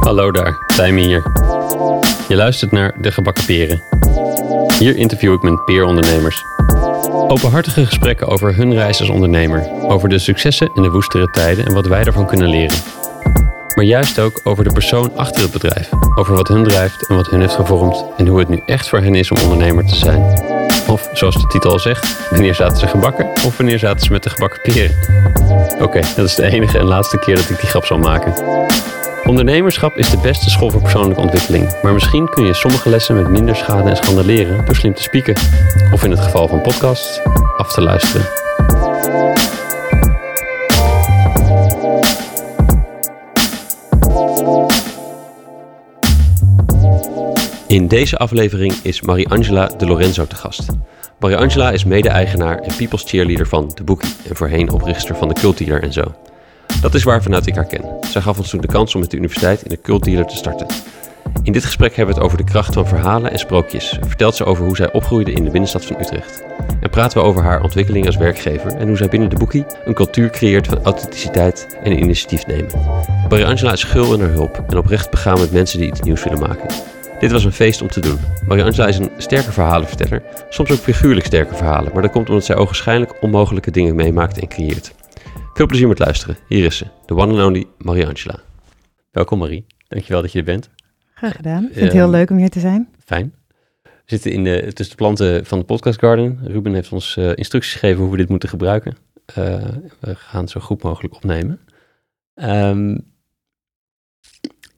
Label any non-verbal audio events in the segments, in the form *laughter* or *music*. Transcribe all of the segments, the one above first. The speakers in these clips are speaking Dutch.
Hallo daar, Tijmen hier. Je luistert naar De Gebakken Peren. Hier interview ik mijn peerondernemers. Openhartige gesprekken over hun reis als ondernemer, over de successen en de woestere tijden en wat wij daarvan kunnen leren. Maar juist ook over de persoon achter het bedrijf, over wat hun drijft en wat hun heeft gevormd en hoe het nu echt voor hen is om ondernemer te zijn. Of zoals de titel al zegt, wanneer zaten ze gebakken of wanneer zaten ze met de gebakken peren. Oké, dat is de enige en laatste keer dat ik die grap zal maken. Ondernemerschap is de beste school voor persoonlijke ontwikkeling, maar misschien kun je sommige lessen met minder schade en schande leren door slim te spieken, of in het geval van podcasts, af te luisteren. In deze aflevering is Mariangela de Lorenzo te gast. Mariangela is mede-eigenaar en people's cheerleader van The Bookie en voorheen oprichter van de Cultdealer en zo. Dat is waar vanuit ik haar ken. Zij gaf ons toen de kans om met de universiteit in de Cultdealer te starten. In dit gesprek hebben we het over de kracht van verhalen en sprookjes. Vertelt ze over hoe zij opgroeide in de binnenstad van Utrecht. En praten we over haar ontwikkeling als werkgever en hoe zij binnen de boekie een cultuur creëert van authenticiteit en initiatief nemen. Mariangela is gul in haar hulp en oprecht begaan met mensen die iets nieuws willen maken. Dit was een feest om te doen. Mariangela is een sterke verhalenverteller, soms ook figuurlijk sterke verhalen, maar dat komt omdat zij ogenschijnlijk onmogelijke dingen meemaakt en creëert. Veel plezier met luisteren. Hier is ze, de one and only Mariangela. Welkom Marie, dankjewel dat je er bent. Graag gedaan. Ik vind het heel Ehm, leuk om hier te zijn. Fijn. We zitten in de, tussen de planten van de podcast garden. Ruben heeft ons eh, instructies gegeven hoe we dit moeten gebruiken. Eh, we gaan het zo goed mogelijk opnemen. Ehm,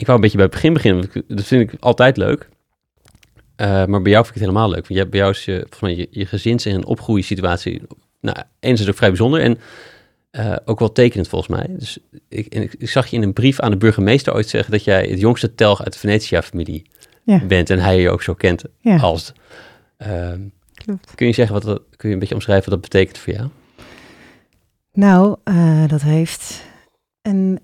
ik wou een beetje bij het begin beginnen. Dat vind ik altijd leuk. Eh, maar bij jou vind ik het helemaal leuk. Want jij, bij jou is je, volgens mij je, je gezins- en opgroeisituatie... Nou, enerzijds ook vrij bijzonder en eh, ook wel tekenend volgens mij. Dus ik, ik, ik zag je in een brief aan de burgemeester ooit zeggen... dat jij het jongste telg uit de Venetia-familie Ja. bent en hij je ook zo kent Ja, als. Ehm, klopt. kun je zeggen wat dat, kun je een beetje omschrijven wat dat betekent voor jou? Nou, eh, dat heeft een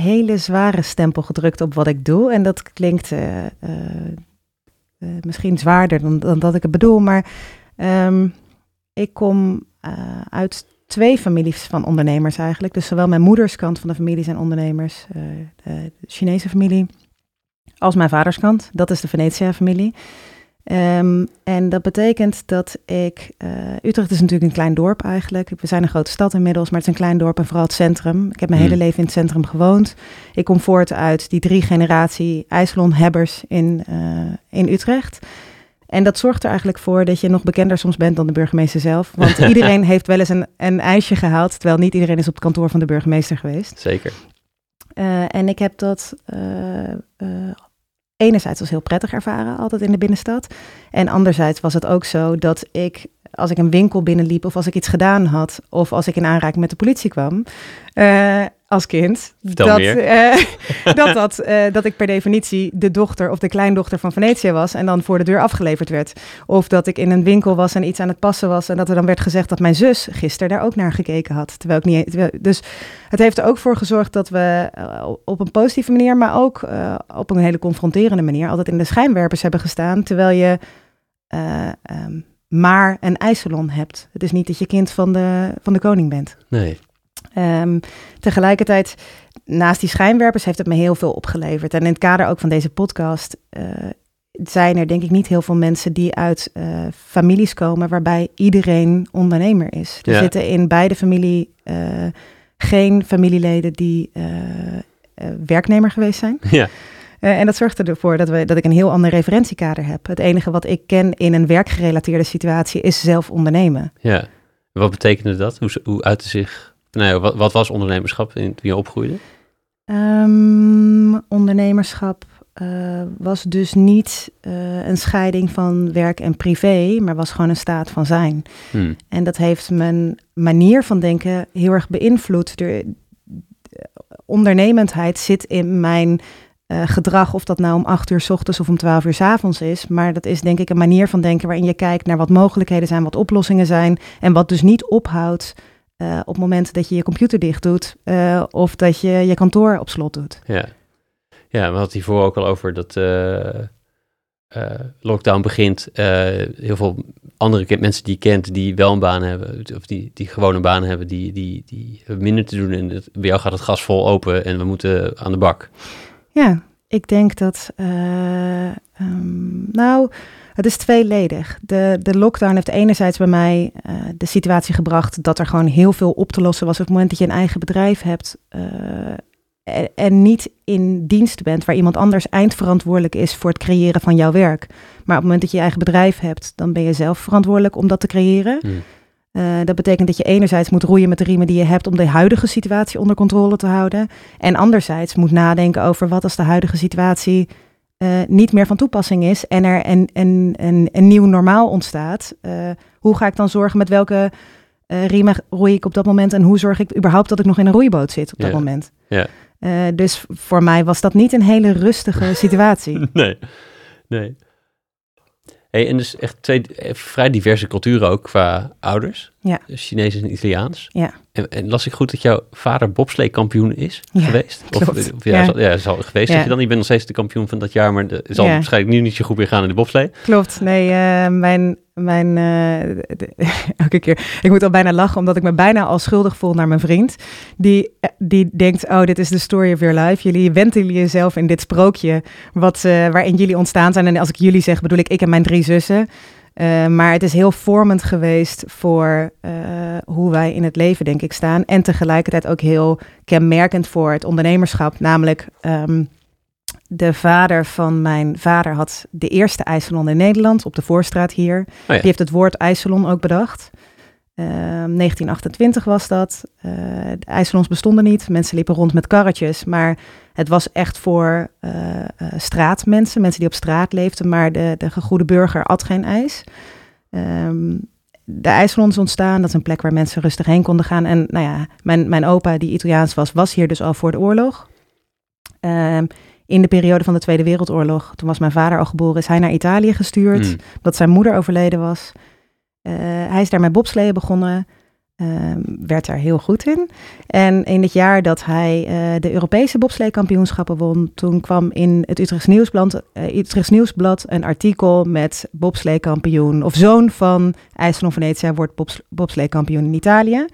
hele zware stempel gedrukt op wat ik doe. En dat klinkt eh, eh, eh, misschien zwaarder dan, dan dat ik het bedoel. Maar ehm, ik kom uit twee families van ondernemers eigenlijk. Dus zowel mijn moeders kant van de familie zijn ondernemers. de Chinese familie. Als mijn vaders kant. Dat is de Venetia-familie. Ehm, en dat betekent dat ik. eh, Utrecht is natuurlijk een klein dorp eigenlijk. We zijn een grote stad inmiddels, maar het is een klein dorp en vooral het centrum. Ik heb mijn Hmm. hele leven in het centrum gewoond. Ik kom voort uit die drie generatie IJsselon-hebbers in, eh, in Utrecht. En dat zorgt er eigenlijk voor dat je nog bekender soms bent dan de burgemeester zelf. Want *laughs* iedereen heeft wel eens een, een ijsje gehaald, terwijl niet iedereen is op het kantoor van de burgemeester geweest. Zeker. Eh, en ik heb dat enerzijds als heel prettig ervaren, altijd in de binnenstad. En anderzijds was het ook zo dat ik, als ik een winkel binnenliep of als ik iets gedaan had, of als ik in aanraking met de politie kwam, eh, als kind, Vertel dat, eh, *laughs* dat, dat, eh, dat ik per definitie de dochter of de kleindochter van Venetië was en dan voor de deur afgeleverd werd. Of dat ik in een winkel was en iets aan het passen was en dat er dan werd gezegd dat mijn zus gisteren daar ook naar gekeken had. Terwijl ik niet. Terwijl, dus het heeft er ook voor gezorgd dat we eh, op een positieve manier, maar ook eh, op een hele confronterende manier, altijd in de schijnwerpers hebben gestaan. Terwijl je eh, ehm, maar een ijsalon hebt. Het is niet dat je kind van de, van de koning bent. Nee. Ehm, tegelijkertijd, naast die schijnwerpers, heeft het me heel veel opgeleverd. En in het kader ook van deze podcast eh, zijn er denk ik niet heel veel mensen die uit eh, families komen waarbij iedereen ondernemer is. Er Ja. zitten in beide familie eh, geen familieleden die werknemer geweest zijn. Ja. Eh, en dat zorgt ervoor dat, we, dat ik een heel ander referentiekader heb. Het enige wat ik ken in een werkgerelateerde situatie is zelf ondernemen. Ja. Wat betekende dat? Hoe, hoe uitte zich... Nou ja, wat, wat was ondernemerschap in, toen je opgroeide? Ehm, ondernemerschap eh, was dus niet eh, een scheiding van werk en privé, maar was gewoon een staat van zijn. Hm. En dat heeft mijn manier van denken heel erg beïnvloed. De ondernemendheid zit in mijn eh, gedrag, of dat nou om acht uur s ochtends of om twaalf uur s avonds is. Maar dat is denk ik een manier van denken waarin je kijkt naar wat mogelijkheden zijn, wat oplossingen zijn. En wat dus niet ophoudt eh, op het moment dat je je computer dicht doet eh, of dat je je kantoor op slot doet. Ja. Ja, we hadden hiervoor ook al over dat... lockdown begint, heel veel andere mensen die je kent die wel een baan hebben, of die, die gewoon een baan hebben, die, die, die hebben minder te doen. En bij jou gaat het gas vol open en we moeten aan de bak. Ja, ik denk dat. eh, ehm, nou, het is tweeledig. De, de lockdown heeft enerzijds bij mij eh, de situatie gebracht dat er gewoon heel veel op te lossen was op het moment dat je een eigen bedrijf hebt. eh, en, niet in dienst bent waar iemand anders eindverantwoordelijk is voor het creëren van jouw werk. Maar op het moment dat je je eigen bedrijf hebt, dan ben je zelf verantwoordelijk om dat te creëren. Hmm. Eh, dat betekent dat je enerzijds moet roeien met de riemen die je hebt om de huidige situatie onder controle te houden. En anderzijds moet nadenken over wat als de huidige situatie eh, niet meer van toepassing is en er een, een, een, een nieuw normaal ontstaat. Eh, hoe ga ik dan zorgen met welke riemen roei ik op dat moment en hoe zorg ik überhaupt dat ik nog in een roeiboot zit op dat moment? Ja. Dus voor mij was dat niet een hele rustige *laughs* situatie. Nee, nee. Hey, en dus echt twee eh, vrij diverse culturen ook qua ouders. Ja. Chinees en Italiaans. Ja. En, en las ik goed dat jouw vader bobsleekampioen is Ja, geweest? Of, klopt. of ja, Ja. Zal, ja, is al geweest. Ja. Zeg je dan, je bent nog steeds de kampioen van dat jaar, maar het zal waarschijnlijk nu niet zo goed weer gaan in de bobslee. Klopt, nee, eh, mijn, mijn eh, *laughs* elke keer, ik moet al bijna lachen, omdat ik me bijna al schuldig voel naar mijn vriend, die, eh, die denkt, oh, dit is de story of your life. Jullie wentelen jezelf in dit sprookje, wat, eh, waarin jullie ontstaan zijn. En als ik jullie zeg, bedoel ik ik en mijn drie zussen. Maar het is heel vormend geweest voor hoe wij in het leven, denk ik, staan. En tegelijkertijd ook heel kenmerkend voor het ondernemerschap. Namelijk, ehm, de vader van mijn vader had de eerste ijssalon in Nederland op de Voorstraat hier. ja. Die heeft het woord ijssalon ook bedacht. Ehm, 1928 was dat. Eh, de ijssalons bestonden niet. Mensen liepen rond met karretjes. Maar het was echt voor eh, eh, straatmensen, mensen die op straat leefden. Maar de, de gegoede burger at geen ijs. Ehm, de ijssalons ontstaan. Dat is een plek waar mensen rustig heen konden gaan. En nou ja, mijn, mijn opa, die Italiaans was, was hier dus al voor de oorlog. Ehm, in de periode van de Tweede Wereldoorlog, toen was mijn vader al geboren, is hij naar Italië gestuurd Hmm. dat zijn moeder overleden was. Eh, hij is daar met bobsleeën begonnen, ehm, werd daar heel goed in. En in het jaar dat hij eh, de Europese bobsleekampioenschappen won, toen kwam in het Utrechts Nieuwsblad, eh, Utrechts Nieuwsblad een artikel met bobsleekampioen of zoon van IJsselon Venetia wordt bobs, bobsleekampioen in Italië.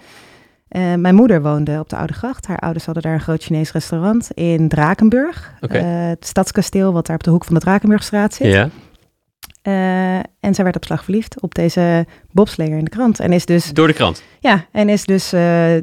Eh, mijn moeder woonde op de Oude Gracht. Haar ouders hadden daar een groot Chinees restaurant in Drakenburg. Eh, het stadskasteel wat daar op de hoek van de Drakenburgstraat zit. Ja. Eh, en zij werd op slag verliefd op deze bobsleer in de krant. En is dus, Door de krant. ja, en is dus, eh, eh,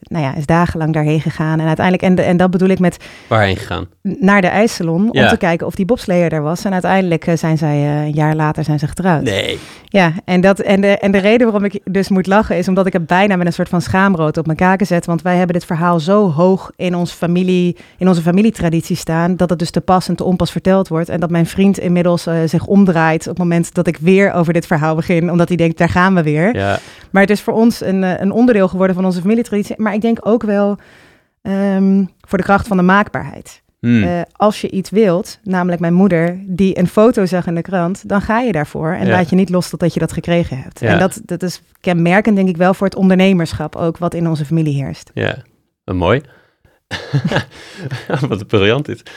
nou ja, is dagenlang daarheen gegaan. En uiteindelijk, en, de, en dat bedoel ik met Waarheen gegaan? naar de ijssalon Ja. om te kijken of die bobsleer er was. En uiteindelijk eh, zijn zij, een jaar later zijn ze getrouwd. Nee. Ja, en, dat, en, de, en de reden waarom ik dus moet lachen is omdat ik het bijna met een soort van schaamrood op mijn kaken zet. Want wij hebben dit verhaal zo hoog in, ons familie, in onze familietraditie staan, dat het dus te pas en te onpas verteld wordt. En dat mijn vriend inmiddels zich omdraait op het moment dat ik weer over dit verhaal begin, omdat hij denkt, daar gaan we weer. Ja. Maar het is voor ons een, eh, een onderdeel geworden van onze familietraditie. Maar ik denk ook wel ehm, voor de kracht van de maakbaarheid. Hmm. Eh, als je iets wilt, namelijk mijn moeder, die een foto zag in de krant, dan ga je daarvoor en Ja. laat je niet los totdat je dat gekregen hebt. Ja. En dat, dat is kenmerkend, denk ik, wel voor het ondernemerschap ook, wat in onze familie heerst. Ja, mooi. *laughs* Wat een briljant dit.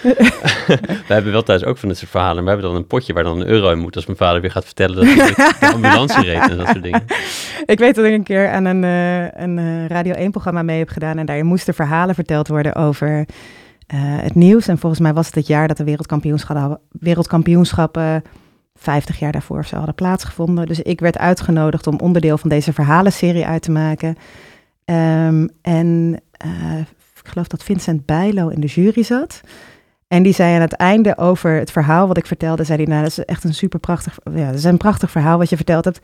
*laughs* we hebben wel thuis ook van dit soort verhalen. We hebben dan een potje waar dan een euro in moet als mijn vader weer gaat vertellen dat hij de ambulance reed en dat soort dingen. *laughs* Ik weet dat ik een keer aan een, eh, een eh, Radio 1-programma mee heb gedaan en daarin moesten verhalen verteld worden over eh, het nieuws. En volgens mij was het het jaar dat de wereldkampioenschappen, wereldkampioenschappen 50 jaar daarvoor of zo hadden plaatsgevonden. Dus ik werd uitgenodigd om onderdeel van deze verhalenserie uit te maken. Ehm, en ik geloof dat Vincent Bijlo in de jury zat. En die zei aan het einde over het verhaal wat ik vertelde, zei hij, nou, dat is echt een super prachtig, ja, dat is een prachtig verhaal wat je verteld hebt.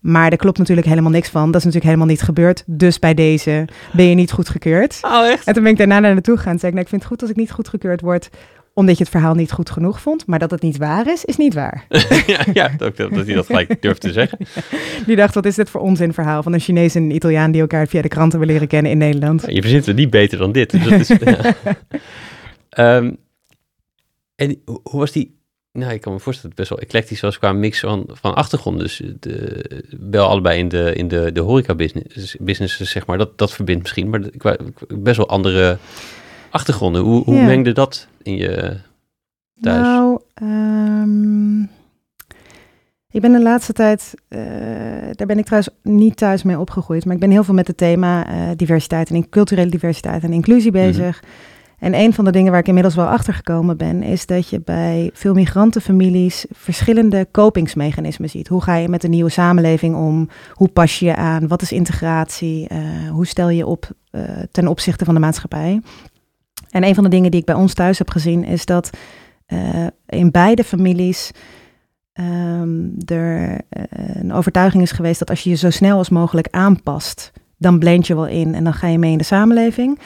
Maar er klopt natuurlijk helemaal niks van. Dat is natuurlijk helemaal niet gebeurd. Dus bij deze ben je niet goedgekeurd. Oh, echt? En toen ben ik daarna naar naartoe gegaan en zei ik, nou, ik vind het goed als ik niet goedgekeurd word, omdat je het verhaal niet goed genoeg vond. Maar dat het niet waar is, is niet waar. *laughs* ja, ja dat, dat hij dat gelijk durft te zeggen. *laughs* Die dacht, wat is dit voor onzin verhaal van een Chinees en een Italiaan die elkaar via de kranten willen leren kennen in Nederland. Je verzint het niet beter dan dit. Dus dat is, *laughs* ja. Ehm, en hoe was die... Nou, ik kan me voorstellen dat het best wel eclectisch was qua mix van, van achtergronden. Dus de, wel allebei in de, in de, de horeca business, businesses, zeg maar. Dat, dat verbindt misschien, maar best wel andere achtergronden. Hoe, hoe Ja. mengde dat in je... thuis? Nou, ehm, ik ben de laatste tijd, eh, daar ben ik trouwens niet thuis mee opgegroeid, maar ik ben heel veel met het thema eh, diversiteit en culturele diversiteit en inclusie Mhm. bezig. En een van de dingen waar ik inmiddels wel achter gekomen ben, is dat je bij veel migrantenfamilies verschillende kopingsmechanismen ziet. Hoe ga je met een nieuwe samenleving om? Hoe pas je je aan? Wat is integratie? Eh, hoe stel je op ten opzichte van de maatschappij? En een van de dingen die ik bij ons thuis heb gezien, is dat eh, in beide families ehm, er eh, een overtuiging is geweest dat als je je zo snel als mogelijk aanpast, dan blend je wel in en dan ga je mee in de samenleving.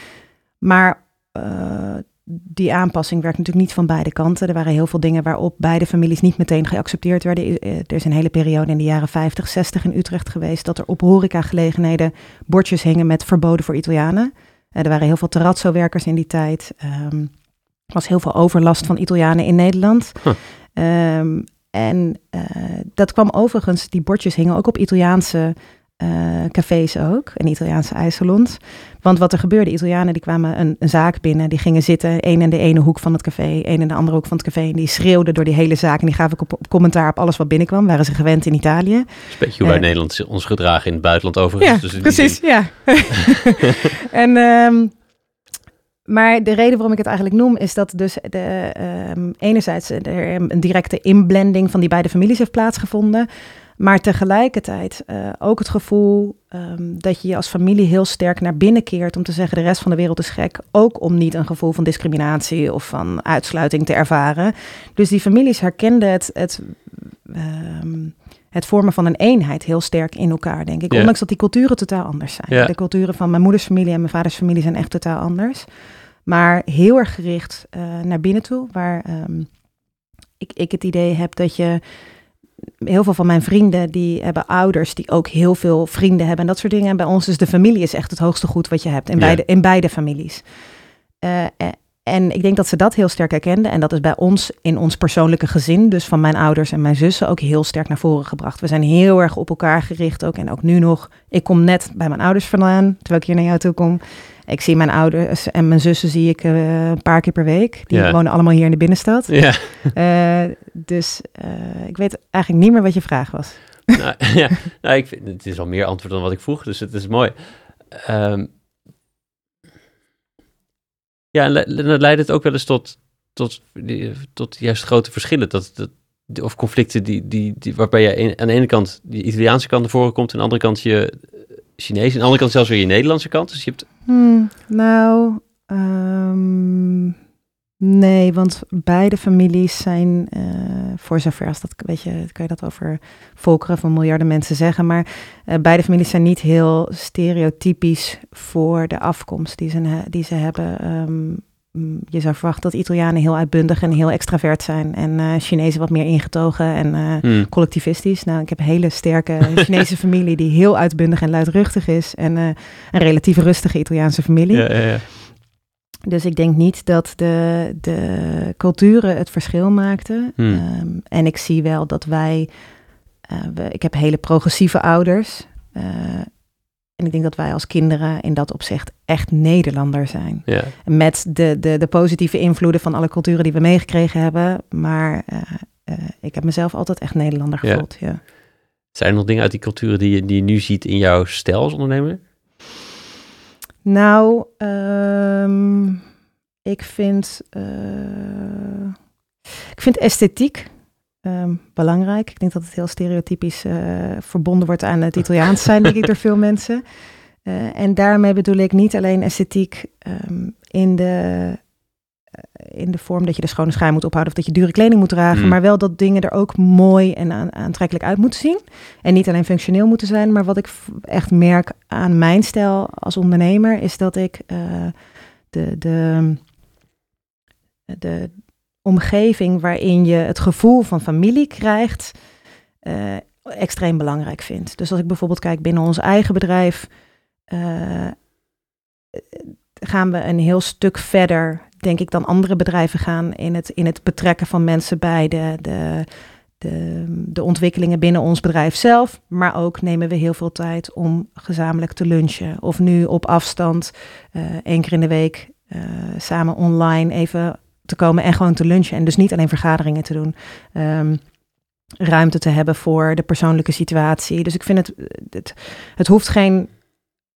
Maar eh, die aanpassing werkt natuurlijk niet van beide kanten. Er waren heel veel dingen waarop beide families niet meteen geaccepteerd werden. Er is een hele periode in de jaren 50, 60 in Utrecht geweest dat er op horecagelegenheden bordjes hingen met verboden voor Italianen. Eh, er waren heel veel terrazzo-werkers in die tijd. Ehm, er was heel veel overlast van Italianen in Nederland. Huh. Ehm, en eh, dat kwam overigens, die bordjes hingen ook op Italiaanse eh, cafés ook, en Italiaanse ijssalons. Want wat er gebeurde, Italianen die kwamen een, een zaak binnen, die gingen zitten, één in de ene hoek van het café, één in de andere hoek van het café. En die schreeuwden door die hele zaak en die gaven op, op commentaar op alles wat binnenkwam. Waren ze gewend in Italië. Dat is een beetje hoe wij Eh, Nederland ons gedragen in het buitenland overigens. Ja, Dus die precies, ja. *laughs* *laughs* en, ehm, maar de reden waarom ik het eigenlijk noem, is dat dus de, ehm, enerzijds er een directe inblending van die beide families heeft plaatsgevonden. Maar tegelijkertijd eh, ook het gevoel ehm, dat je je als familie heel sterk naar binnen keert om te zeggen de rest van de wereld is gek. Ook om niet een gevoel van discriminatie of van uitsluiting te ervaren. Dus die families herkenden het, het, ehm, het vormen van een eenheid heel sterk in elkaar, denk ik. Ondanks dat die culturen totaal anders zijn. De culturen van mijn moeders familie en mijn vaders familie zijn echt totaal anders. Maar heel erg gericht eh, naar binnen toe, waar ehm, ik, ik het idee heb dat je heel veel van mijn vrienden die hebben ouders die ook heel veel vrienden hebben en dat soort dingen. En bij ons is de familie is echt het hoogste goed wat je hebt in, Ja. beide, in beide families. Eh, eh, en ik denk dat ze dat heel sterk herkenden. En dat is bij ons in ons persoonlijke gezin, dus van mijn ouders en mijn zussen, ook heel sterk naar voren gebracht. We zijn heel erg op elkaar gericht ook. En ook nu nog. Ik kom net bij mijn ouders vandaan, terwijl ik hier naar jou toe kom. Ik zie mijn ouders en mijn zussen zie ik eh, een paar keer per week. Die Ja. wonen allemaal hier in de binnenstad. Ja, Eh, dus eh, ik weet eigenlijk niet meer wat je vraag was. *laughs* nou, ja. Nou, ik vind, het is al meer antwoord dan wat ik vroeg, dus het is mooi. Ehm, ja, le- le- leidt het ook wel eens tot, tot, die- tot juist grote verschillen, dat, dat, of conflicten die, die, die, waarbij je een- aan de ene kant die Italiaanse kant naar voren komt, aan de andere kant je Chinees, aan de andere kant zelfs weer je Nederlandse kant. Dus je hebt, Hmm, nou, ehm, nee, want beide families zijn, eh, voor zover als dat, weet je, kan je dat over volkeren van miljarden mensen zeggen, maar eh, beide families zijn niet heel stereotypisch voor de afkomst die ze, die ze hebben. Mm, je zou verwachten dat Italianen heel uitbundig en heel extravert zijn en eh Chinezen wat meer ingetogen en eh, hmm, collectivistisch. Nou, ik heb een hele sterke *laughs* Chinese familie die heel uitbundig en luidruchtig is. En eh, een relatief rustige Italiaanse familie. ja, ja, ja. Dus ik denk niet dat de, de culturen het verschil maakten. Hmm. Ehm, en ik zie wel dat wij... we, ik heb hele progressieve ouders. En ik denk dat wij als kinderen in dat opzicht echt Nederlander zijn. ja. Met de, de, de positieve invloeden van alle culturen die we meegekregen hebben. Maar eh, eh, ik heb mezelf altijd echt Nederlander gevoeld. Ja. Zijn er nog dingen uit die culturen die je, die je nu ziet in jouw stijl als ondernemer? Nou, ehm, ik vind, eh, ik vind esthetiek ehm, belangrijk. Ik denk dat het heel stereotypisch eh, verbonden wordt aan het Italiaans zijn, denk ik, door veel *laughs* mensen. Eh, en daarmee bedoel ik niet alleen esthetiek ehm, in, de, eh, in de vorm dat je de schone schijn moet ophouden of dat je dure kleding moet dragen, Mm. maar wel dat dingen er ook mooi en aan- aantrekkelijk uit moeten zien. En niet alleen functioneel moeten zijn, maar wat ik echt merk aan mijn stijl als ondernemer, is dat ik de, de, de omgeving waarin je het gevoel van familie krijgt, eh, extreem belangrijk vind. Dus als ik bijvoorbeeld kijk binnen ons eigen bedrijf, eh, gaan we een heel stuk verder, denk ik, dan andere bedrijven gaan in het, in het betrekken van mensen bij de, de, de, ontwikkelingen binnen ons bedrijf zelf. Maar ook nemen we heel veel tijd om gezamenlijk te lunchen. Of nu op afstand, eh één keer in de week, samen online even te komen en gewoon te lunchen. En dus niet alleen vergaderingen te doen. Ehm, ruimte te hebben voor de persoonlijke situatie. Dus ik vind het, het, het hoeft geen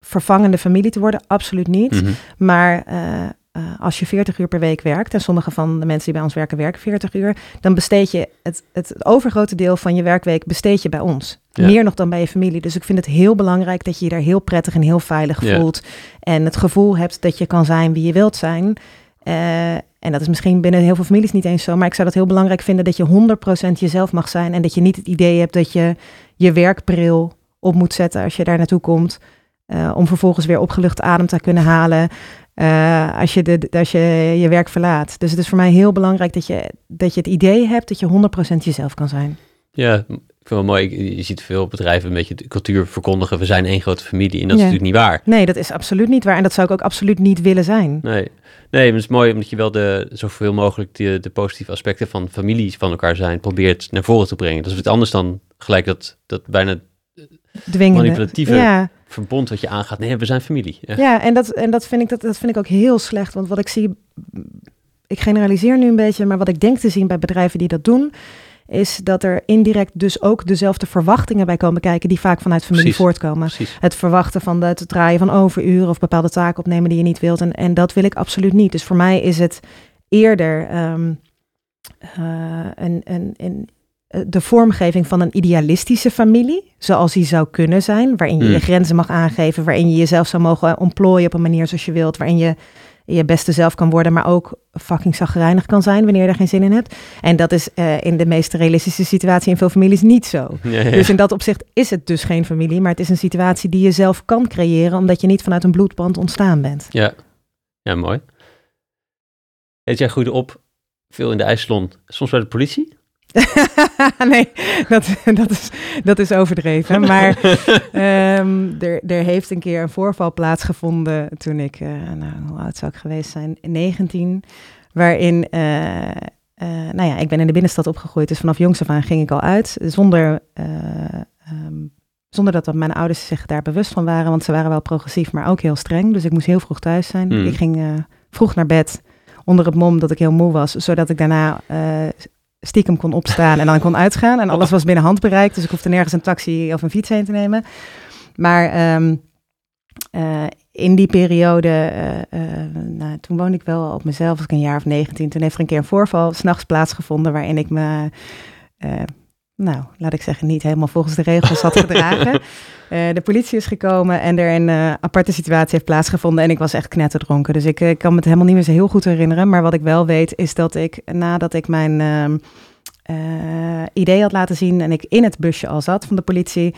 vervangende familie te worden, absoluut niet. Mhm. Maar eh, eh, als je 40 uur per week werkt, en sommige van de mensen die bij ons werken, werken 40 uur, dan besteed je het, het overgrote deel van je werkweek besteed je bij ons. Ja. Meer nog dan bij je familie. Dus ik vind het heel belangrijk dat je je daar heel prettig en heel veilig Ja. voelt. En het gevoel hebt dat je kan zijn wie je wilt zijn. Eh, en dat is misschien binnen heel veel families niet eens zo. Maar ik zou dat heel belangrijk vinden dat je 100% jezelf mag zijn. En dat je niet het idee hebt dat je je werkbril op moet zetten als je daar naartoe komt. eh, om vervolgens weer opgelucht adem te kunnen halen. eh, als, je de, als je je werk verlaat. Dus het is voor mij heel belangrijk dat je, dat je het idee hebt dat je 100% jezelf kan zijn. Ja, ik vind het wel mooi. Je ziet veel bedrijven een beetje de cultuur verkondigen. We zijn één grote familie. En dat Ja. is natuurlijk niet waar. Nee, dat is absoluut niet waar. En dat zou ik ook absoluut niet willen zijn. Nee, nee maar het is mooi omdat je wel de, zoveel mogelijk de, de positieve aspecten van families van elkaar zijn probeert naar voren te brengen. Dat is wat anders dan gelijk dat, dat bijna Dwingende. Manipulatieve- Ja, verbond wat je aangaat. Nee, we zijn familie. Ja. Ja, en, dat, en dat, vind ik, dat, dat vind ik ook heel slecht. Want wat ik zie, ik generaliseer nu een beetje, maar wat ik denk te zien bij bedrijven die dat doen, is dat er indirect dus ook dezelfde verwachtingen bij komen kijken die vaak vanuit familie Precies. voortkomen. Precies. Het verwachten van de, het draaien van overuren of bepaalde taken opnemen die je niet wilt. En, en dat wil ik absoluut niet. Dus voor mij is het eerder ehm, eh, een, een, een, eh, de vormgeving van een idealistische familie, zoals die zou kunnen zijn, waarin je Mm. je grenzen mag aangeven, waarin je jezelf zou mogen ontplooien op een manier zoals je wilt, waarin je je beste zelf kan worden, maar ook fucking zagrijnig kan zijn wanneer je er geen zin in hebt. En dat is eh, in de meest realistische situatie in veel families niet zo. *laughs* Ja, ja. Dus in dat opzicht is het dus geen familie, maar het is een situatie die je zelf kan creëren, omdat je niet vanuit een bloedband ontstaan bent. ja. ja, mooi. Eet jij goed op, veel in de ijssalon, soms bij de politie? *laughs* nee, dat, dat, is, dat is overdreven. Maar *laughs* ehm, er, er heeft een keer een voorval plaatsgevonden toen ik, eh, nou, hoe oud zou ik geweest zijn? 19. Waarin, eh, eh, nou ja, ik ben in de binnenstad opgegroeid. Dus vanaf jongs af aan ging ik al uit. Zonder, eh, ehm, zonder dat mijn ouders zich daar bewust van waren. Want ze waren wel progressief, maar ook heel streng. Dus ik moest heel vroeg thuis zijn. Hmm. Ik ging vroeg naar bed. Onder het mom dat ik heel moe was. Zodat ik daarna stiekem kon opstaan en dan kon uitgaan. En alles was binnen handbereik, dus ik hoefde nergens een taxi of een fiets heen te nemen. Maar ehm, eh, in die periode, eh, eh, nou, toen woonde ik wel op mezelf, was ik een jaar of 19. Toen heeft er een keer een voorval s'nachts plaatsgevonden waarin ik me, nou, laat ik zeggen, niet helemaal volgens de regels had gedragen. *laughs* Eh, de politie is gekomen en er een eh, aparte situatie heeft plaatsgevonden en ik was echt knetterdronken. Dus ik eh, kan me het helemaal niet meer zo heel goed herinneren. Maar wat ik wel weet is dat ik nadat ik mijn ehm, eh, idee had laten zien en ik in het busje al zat van de politie,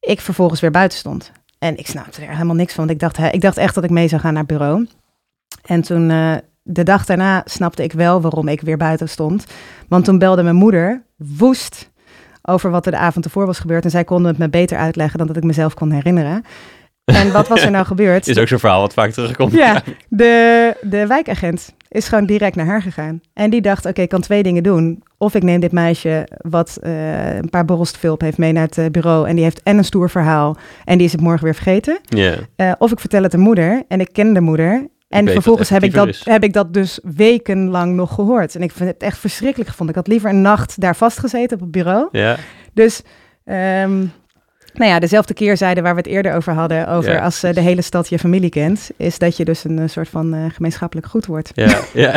ik vervolgens weer buiten stond. En ik snapte er helemaal niks van, want ik dacht, ik dacht echt dat ik mee zou gaan naar het bureau. En toen, de dag daarna, snapte ik wel waarom ik weer buiten stond. Want toen belde mijn moeder woest over wat er de avond ervoor was gebeurd. En zij konden het me beter uitleggen dan dat ik mezelf kon herinneren. En wat was er nou *laughs* gebeurd? Is ook zo'n verhaal wat vaak terugkomt. Ja, de, de wijkagent is gewoon direct naar haar gegaan. En die dacht, oké, ik kan twee dingen doen. Of ik neem dit meisje wat eh, een paar borrels te veel op heeft mee naar het eh, bureau. En die heeft en een stoer verhaal. En die is het morgen weer vergeten. Ja. Eh, of ik vertel het de moeder. En ik ken de moeder. En vervolgens heb ik, dat, heb ik dat dus wekenlang nog gehoord. En ik vind het echt verschrikkelijk gevonden. Ik had liever een nacht daar vastgezeten op het bureau. ja. Dus, ehm, nou ja, dezelfde keerzijde waar we het eerder over hadden, over Ja, als eh, de hele stad je familie kent, is dat je dus een eh, soort van eh, gemeenschappelijk goed wordt. Ja, ja,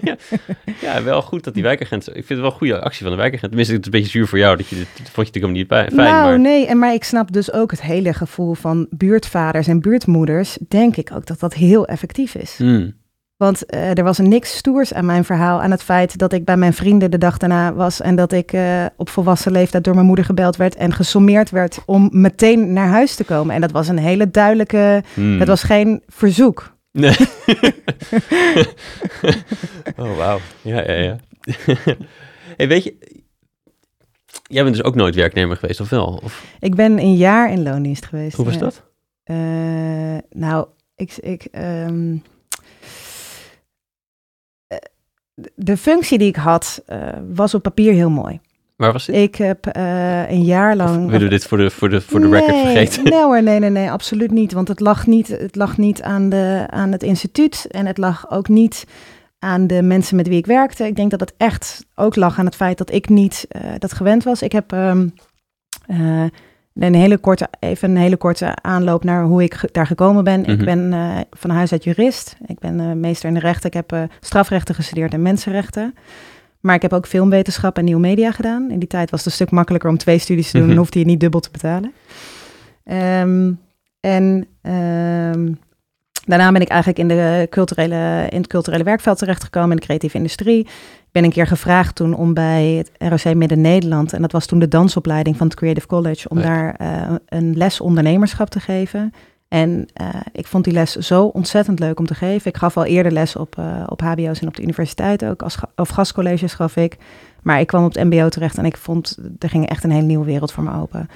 ja, *laughs* ja, wel goed dat die wijkagent... Ik vind het wel een goede actie van de wijkagent. Tenminste, het is een beetje zuur voor jou. Dat je dit, dat vond je natuurlijk niet bij- fijn, nou, maar... nee, en maar ik snap dus ook het hele gevoel van buurtvaders en buurtmoeders, denk ik ook dat dat heel effectief is. Hmm. Want eh, er was niks stoers aan mijn verhaal, aan het feit dat ik bij mijn vrienden de dag daarna was en dat ik eh, op volwassen leeftijd door mijn moeder gebeld werd en gesommeerd werd om meteen naar huis te komen. En dat was een hele duidelijke, Hmm. dat was geen verzoek. Nee. *laughs* *laughs* oh, wauw. Ja, ja, ja. *laughs* hey, weet je... Jij bent dus ook nooit werknemer geweest, of wel? Of, Ik ben een jaar in loondienst geweest. hoe was ja. dat? Eh, nou, ik. ik ehm, de functie die ik had eh, was op papier heel mooi. Waar was dit? Ik heb eh, een jaar Of lang. willen we dit voor de, voor de, voor de record vergeten? Nee hoor, nee, nee, nee, absoluut niet. Want het lag niet, het lag niet aan, de, aan het instituut. En het lag ook niet aan de mensen met wie ik werkte. Ik denk dat het echt ook lag aan het feit dat ik niet uh, dat gewend was. Ik heb ehm, een hele korte, even een hele korte aanloop naar hoe ik daar gekomen ben. Ik Mhm. ben uh, van huis uit jurist. Ik ben uh, meester in de rechten. Ik heb strafrechten gestudeerd en mensenrechten. Maar ik heb ook filmwetenschap en nieuwe media gedaan. In die tijd was het een stuk makkelijker om twee studies te doen. Mhm. Dan hoefde je niet dubbel te betalen. Um, en um, daarna ben ik eigenlijk in, de culturele, in het culturele werkveld terechtgekomen, in de creatieve industrie. Ik ben een keer gevraagd toen om bij het ROC Midden-Nederland, en dat was toen de dansopleiding van het Creative College, om Ja. daar uh, een les ondernemerschap te geven. En uh, ik vond die les zo ontzettend leuk om te geven. Ik gaf al eerder les op, uh, op HBO's en op de universiteit ook, als, of gastcolleges gaf ik. Maar ik kwam op het MBO terecht en ik vond, er ging echt een hele nieuwe wereld voor me open.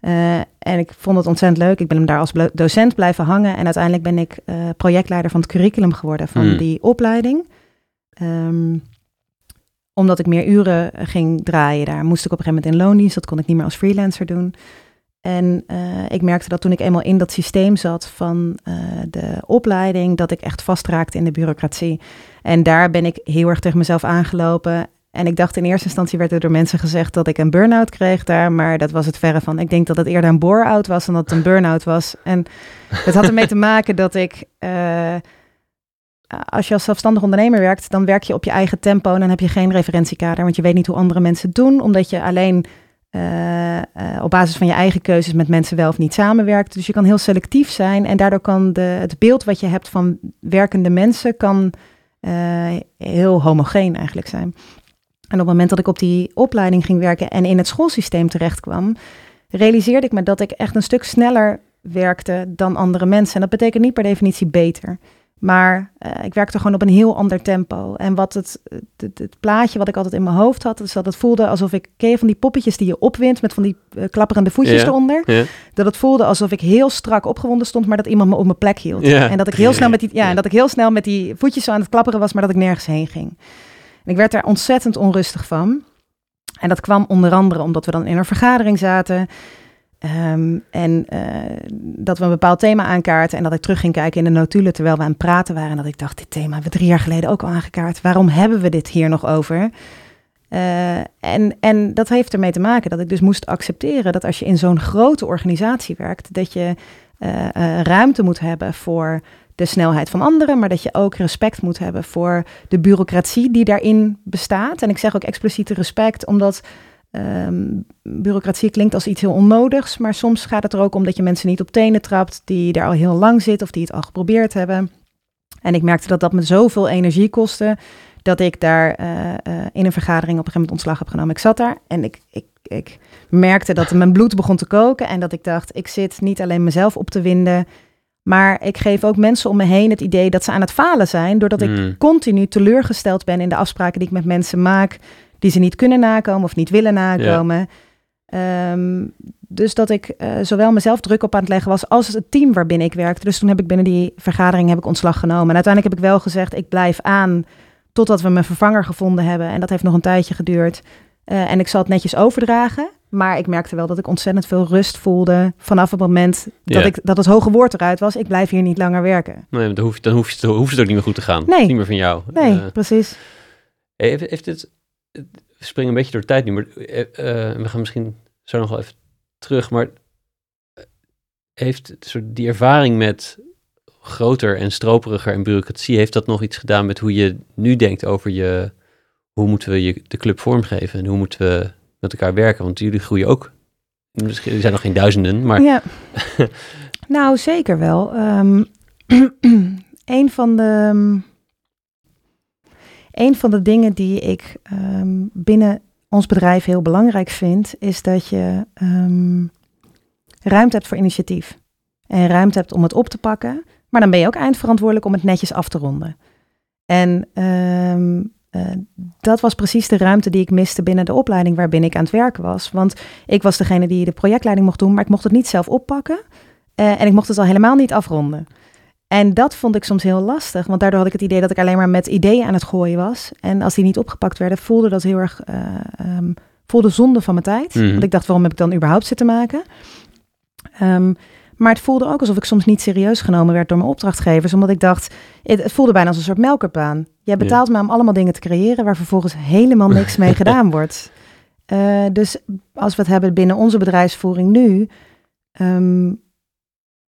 Uh, en ik vond het ontzettend leuk. Ik ben hem daar als docent blijven hangen. En uiteindelijk ben ik projectleider van het curriculum geworden van Mm. die opleiding. Um, omdat ik meer uren ging draaien daar, moest ik op een gegeven moment in loondienst. Dat kon ik niet meer als freelancer doen. En uh, ik merkte dat toen ik eenmaal in dat systeem zat van uh, de opleiding, dat ik echt vastraakte in de bureaucratie. En daar ben ik heel erg tegen mezelf aangelopen. En ik dacht in eerste instantie werd er door mensen gezegd dat ik een burn-out kreeg daar, maar dat was het verre van. Ik denk dat het eerder een bore-out was dan dat het een burn-out was. En het had ermee te maken dat ik, uh, als je als zelfstandig ondernemer werkt, dan werk je op je eigen tempo en dan heb je geen referentiekader, want je weet niet hoe andere mensen het doen, omdat je alleen uh, uh, op basis van je eigen keuzes met mensen wel of niet samenwerkt. Dus je kan heel selectief zijn en daardoor kan de, het beeld wat je hebt van werkende mensen kan heel homogeen eigenlijk zijn. En op het moment dat ik op die opleiding ging werken en in het schoolsysteem terecht kwam, realiseerde ik me dat ik echt een stuk sneller werkte dan andere mensen. En dat betekent niet per definitie beter. Maar uh, ik werkte gewoon op een heel ander tempo. En wat het, het, het, plaatje wat ik altijd in mijn hoofd had, is dat het voelde alsof ik, ken je van die poppetjes die je opwint met van die uh, klapperende voetjes Ja, eronder? Ja. Dat het voelde alsof ik heel strak opgewonden stond, maar dat iemand me op mijn plek hield. Ja. En dat ik heel snel met die, ja, Ja. en dat ik heel snel met die voetjes zo aan het klapperen was, maar dat ik nergens heen ging. En ik werd daar ontzettend onrustig van. En dat kwam onder andere omdat we dan in een vergadering zaten. Ehm, en uh, dat we een bepaald thema aankaarten. En dat ik terug ging kijken in de notulen terwijl we aan het praten waren. En dat ik dacht, dit thema hebben we drie jaar geleden ook al aangekaart. Waarom hebben we dit hier nog over? Uh, en, en dat heeft ermee te maken dat ik dus moest accepteren dat als je in zo'n grote organisatie werkt, dat je uh, ruimte moet hebben voor de snelheid van anderen, maar dat je ook respect moet hebben voor de bureaucratie die daarin bestaat. En ik zeg ook expliciet respect, omdat um, bureaucratie klinkt als iets heel onnodigs, maar soms gaat het er ook om dat je mensen niet op tenen trapt die daar al heel lang zitten of die het al geprobeerd hebben. En ik merkte dat dat me zoveel energie kostte, dat ik daar uh, uh, in een vergadering op een gegeven moment ontslag heb genomen. Ik zat daar en ik, ik, ik merkte dat mijn bloed begon te koken en dat ik dacht, ik zit niet alleen mezelf op te winden, maar ik geef ook mensen om me heen het idee dat ze aan het falen zijn, doordat ik Mm. continu teleurgesteld ben in de afspraken die ik met mensen maak, die ze niet kunnen nakomen of niet willen nakomen. Um, dus dat ik uh, zowel mezelf druk op aan het leggen was als het team waarbinnen ik werkte. Dus toen heb ik binnen die vergadering heb ik ontslag genomen. En uiteindelijk heb ik wel gezegd, ik blijf aan totdat we mijn vervanger gevonden hebben. En dat heeft nog een tijdje geduurd. Uh, en ik zal het netjes overdragen. Maar ik merkte wel dat ik ontzettend veel rust voelde vanaf het moment dat, Ja. ik, dat het hoge woord eruit was. Ik blijf hier niet langer werken. Nee, dan hoeft, dan, hoeft het, hoeft het ook niet meer goed te gaan. Nee. Is niet meer van jou. Nee, Eh, precies. heeft, heeft dit, we springen een beetje door de tijd nu, maar eh, eh, we gaan misschien zo nog wel even terug. Maar eh, heeft soort die ervaring met groter en stroperiger en bureaucratie, heeft dat nog iets gedaan met hoe je nu denkt over je, hoe moeten we je, de club vormgeven en hoe moeten we met elkaar werken? Want jullie groeien ook. Misschien er zijn nog geen duizenden, maar Ja. *laughs* nou, zeker wel. Ehm, *clears throat* een van de. Een van de dingen die ik ehm, binnen ons bedrijf heel belangrijk vind, is dat je ehm, ruimte hebt voor initiatief. En ruimte hebt om het op te pakken. Maar dan ben je ook eindverantwoordelijk om het netjes af te ronden. En ehm, eh, dat was precies de ruimte die ik miste binnen de opleiding waarbinnen ik aan het werken was. Want ik was degene die de projectleiding mocht doen, maar ik mocht het niet zelf oppakken. Eh, en ik mocht het al helemaal niet afronden. En dat vond ik soms heel lastig, want daardoor had ik het idee dat ik alleen maar met ideeën aan het gooien was. En als die niet opgepakt werden, voelde dat heel erg eh, ehm, voelde zonde van mijn tijd. Mhm. Want ik dacht, waarom heb ik dan überhaupt zitten maken? Ehm, Maar het voelde ook alsof ik soms niet serieus genomen werd door mijn opdrachtgevers. Omdat ik dacht, het, voelde bijna als een soort melkertbaan. Jij betaalt me om allemaal dingen te creëren waar vervolgens helemaal niks mee *laughs* gedaan wordt. Uh, dus als we het hebben binnen onze bedrijfsvoering nu, um,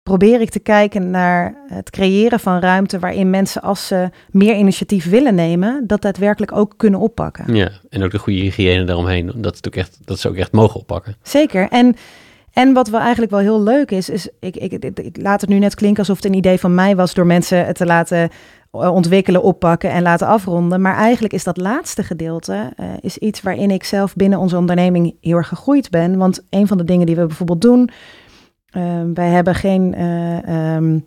probeer ik te kijken naar het creëren van ruimte waarin mensen als ze meer initiatief willen nemen, dat daadwerkelijk ook kunnen oppakken. Ja, en ook de goede hygiëne daaromheen, dat, het ook echt, dat ze ook echt mogen oppakken. Zeker. En, en wat wel eigenlijk wel heel leuk is, is ik, ik, ik, laat het nu net klinken alsof het een idee van mij was door mensen het te laten eh, ontwikkelen, oppakken en laten afronden. Maar eigenlijk is dat laatste gedeelte uh, is iets waarin ik zelf binnen onze onderneming heel erg gegroeid ben. Want een van de dingen die we bijvoorbeeld doen, wij hebben geen uh, um,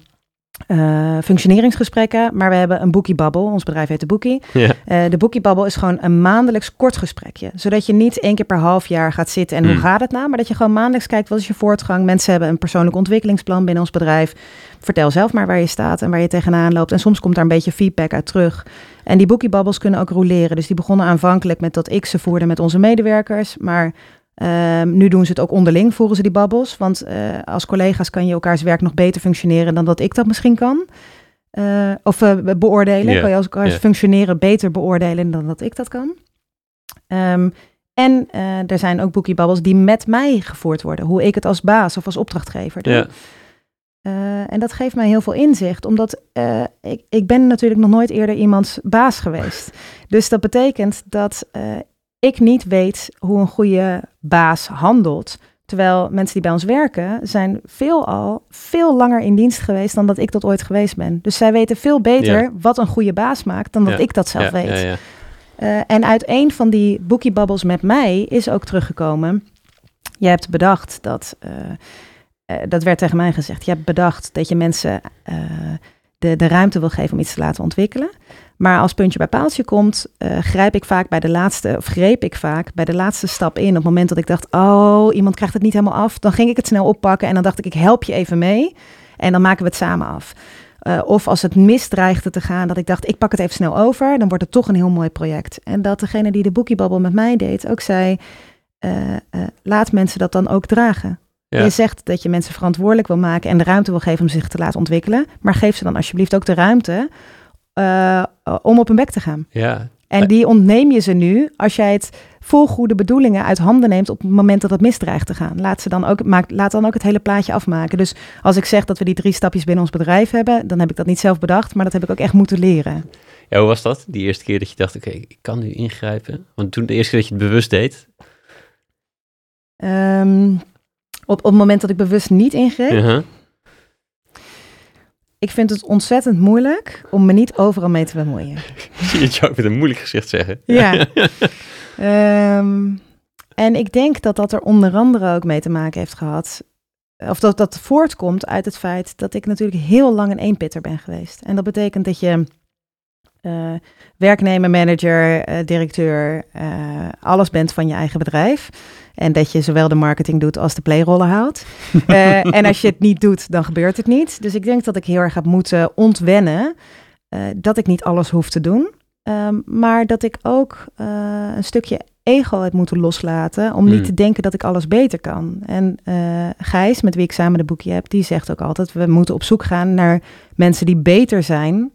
uh, functioneringsgesprekken, maar we hebben een boekiebabbel. Ons bedrijf heet de Boekie. Ja. Uh, de boekiebabbel is gewoon een maandelijks kort gesprekje. Zodat je niet één keer per half jaar gaat zitten en hoe hmm. gaat het nou, maar dat je gewoon maandelijks kijkt wat is je voortgang. Mensen hebben een persoonlijk ontwikkelingsplan binnen ons bedrijf. Vertel zelf maar waar je staat en waar je tegenaan loopt. En soms komt daar een beetje feedback uit terug. En die boekiebabbels kunnen ook roleren. Dus die begonnen aanvankelijk met dat ik ze voerde met onze medewerkers. Maar Um, nu doen ze het ook onderling, voeren ze die babbels. Want uh, als collega's kan je elkaars werk nog beter functioneren dan dat ik dat misschien kan. Uh, of uh, beoordelen. Yeah. Kan je als elkaars yeah. functioneren beter beoordelen dan dat ik dat kan. Um, en er zijn ook boekiebabbels die met mij gevoerd worden. Hoe ik het als baas of als opdrachtgever doe. Yeah. en dat geeft mij heel veel inzicht, omdat ik, ik ben natuurlijk nog nooit eerder iemands baas geweest. Dus dat betekent dat ik niet weet hoe een goede baas handelt. Terwijl mensen die bij ons werken, zijn veelal veel langer in dienst geweest dan dat ik dat ooit geweest ben. Dus zij weten veel beter wat een goede baas maakt dan dat ik dat zelf ja, weet. Uh, en uit een van die boekiebabbels met mij is ook teruggekomen. Je hebt bedacht dat, uh, uh, dat werd tegen mij gezegd, je hebt bedacht dat je mensen de, de ruimte wil geven om iets te laten ontwikkelen. Maar als puntje bij paaltje komt, uh, grijp ik vaak bij de laatste, of greep ik vaak bij de laatste stap in. Op het moment dat ik dacht, oh, iemand krijgt het niet helemaal af, dan ging ik het snel oppakken en dan dacht ik, ik help je even mee. En dan maken we het samen af. Uh, of als het misdreigde te gaan, dat ik dacht, ik pak het even snel over, dan wordt het toch een heel mooi project. En dat degene die de boekiebabbel met mij deed ook zei, uh, laat mensen dat dan ook dragen. Ja. Je zegt dat je mensen verantwoordelijk wil maken en de ruimte wil geven om zich te laten ontwikkelen. Maar geef ze dan alsjeblieft ook de ruimte uh, om op hun bek te gaan. Ja. En die ontneem je ze nu als jij het vol goede bedoelingen uit handen neemt op het moment dat het misdreigt te gaan. Laat, ze dan ook, maak, laat dan ook het hele plaatje afmaken. Dus als ik zeg dat we die drie stapjes binnen ons bedrijf hebben, dan heb ik dat niet zelf bedacht, maar dat heb ik ook echt moeten leren. Ja, hoe was dat? Die eerste keer dat je dacht, oké, ik kan nu ingrijpen? Want toen de eerste keer dat je het bewust deed? Um, op, op het moment dat ik bewust niet ingreep. Uh -huh. Ik vind het ontzettend moeilijk om me niet overal mee te bemoeien. *laughs* je zou met een moeilijk gezicht zeggen. Ja. um, *laughs* en ik denk dat dat er onder andere ook mee te maken heeft gehad. Of dat dat voortkomt uit het feit dat ik natuurlijk heel lang een eenpitter ben geweest. En dat betekent dat je uh, werknemer, manager, uh, directeur, uh, alles bent van je eigen bedrijf. En dat je zowel de marketing doet als de playrollen houdt. *laughs* en als je het niet doet, dan gebeurt het niet. Dus ik denk dat ik heel erg heb moeten ontwennen dat ik niet alles hoef te doen. Um, maar dat ik ook een stukje ego heb moeten loslaten om niet hmm. te denken dat ik alles beter kan. En Gijs, met wie ik samen de boekje heb, die zegt ook altijd: we moeten op zoek gaan naar mensen die beter zijn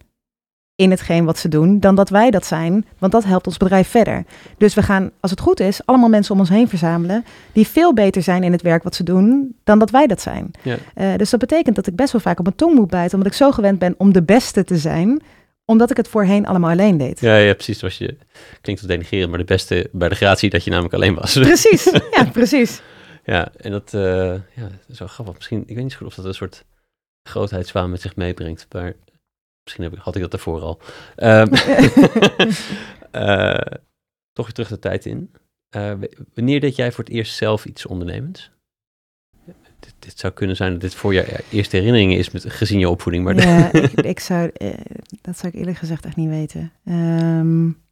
in hetgeen wat ze doen dan dat wij dat zijn. Want dat helpt ons bedrijf verder. Dus we gaan, als het goed is, allemaal mensen om ons heen verzamelen die veel beter zijn in het werk wat ze doen dan dat wij dat zijn. Ja. Uh, dus dat betekent dat ik best wel vaak op mijn tong moet bijten, omdat ik zo gewend ben om de beste te zijn omdat ik het voorheen allemaal alleen deed. Ja, ja precies. Was je, klinkt te denigeren, maar de beste bij de gratie dat je namelijk alleen was. Precies, *laughs* ja, precies. ja, en dat, uh, ja, zo grappig. Misschien, ik weet niet zo goed of dat een soort grootheidswaan met zich meebrengt. Maar Misschien heb ik, had ik dat daarvoor al. Um, uh, *laughs* toch weer terug de tijd in. Uh, wanneer deed jij voor het eerst zelf iets ondernemends? Dit, dit, zou kunnen zijn dat dit voor je eerste herinneringen is met, gezien je opvoeding. Maar ja, *laughs* ik, ik, zou, uh, dat zou ik eerlijk gezegd echt niet weten. Um,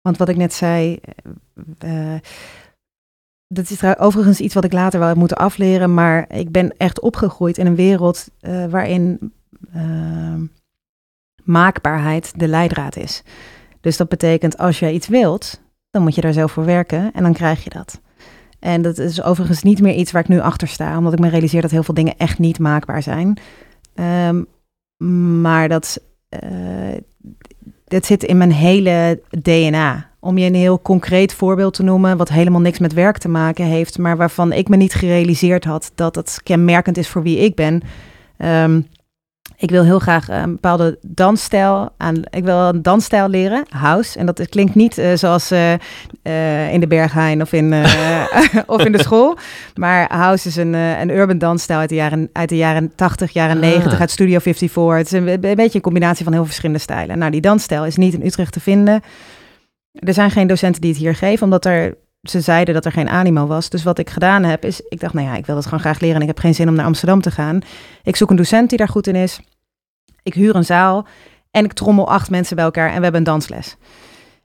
want wat ik net zei, dat is overigens iets wat ik later wel heb moeten afleren. Maar ik ben echt opgegroeid in een wereld waarin ehm, maakbaarheid de leidraad is. Dus dat betekent als je iets wilt, dan moet je daar zelf voor werken en dan krijg je dat. En dat is overigens niet meer iets waar ik nu achter sta, omdat ik me realiseer dat heel veel dingen echt niet maakbaar zijn. Ehm, maar dat, uh, dat zit in mijn hele DNA. Om je een heel concreet voorbeeld te noemen, wat helemaal niks met werk te maken heeft, maar waarvan ik me niet gerealiseerd had dat het kenmerkend is voor wie ik ben. Um, ik wil heel graag een bepaalde dansstijl aan. Ik wil een dansstijl leren, house. En dat klinkt niet uh, zoals uh, uh, in de Berghain of in, *laughs* of in de school. Maar house is een, een urban dansstijl uit de jaren, uit de jaren 80, jaren ah. 90, uit Studio 54. Het is een, een, beetje een combinatie van heel verschillende stijlen. Nou, die dansstijl is niet in Utrecht te vinden. Er zijn geen docenten die het hier geven, omdat er ze zeiden dat er geen animo was. Dus wat ik gedaan heb, is ik dacht, nou ja, ik wil dat gewoon graag leren en ik heb geen zin om naar Amsterdam te gaan. Ik zoek een docent die daar goed in is. Ik huur een zaal en ik trommel acht mensen bij elkaar en we hebben een dansles.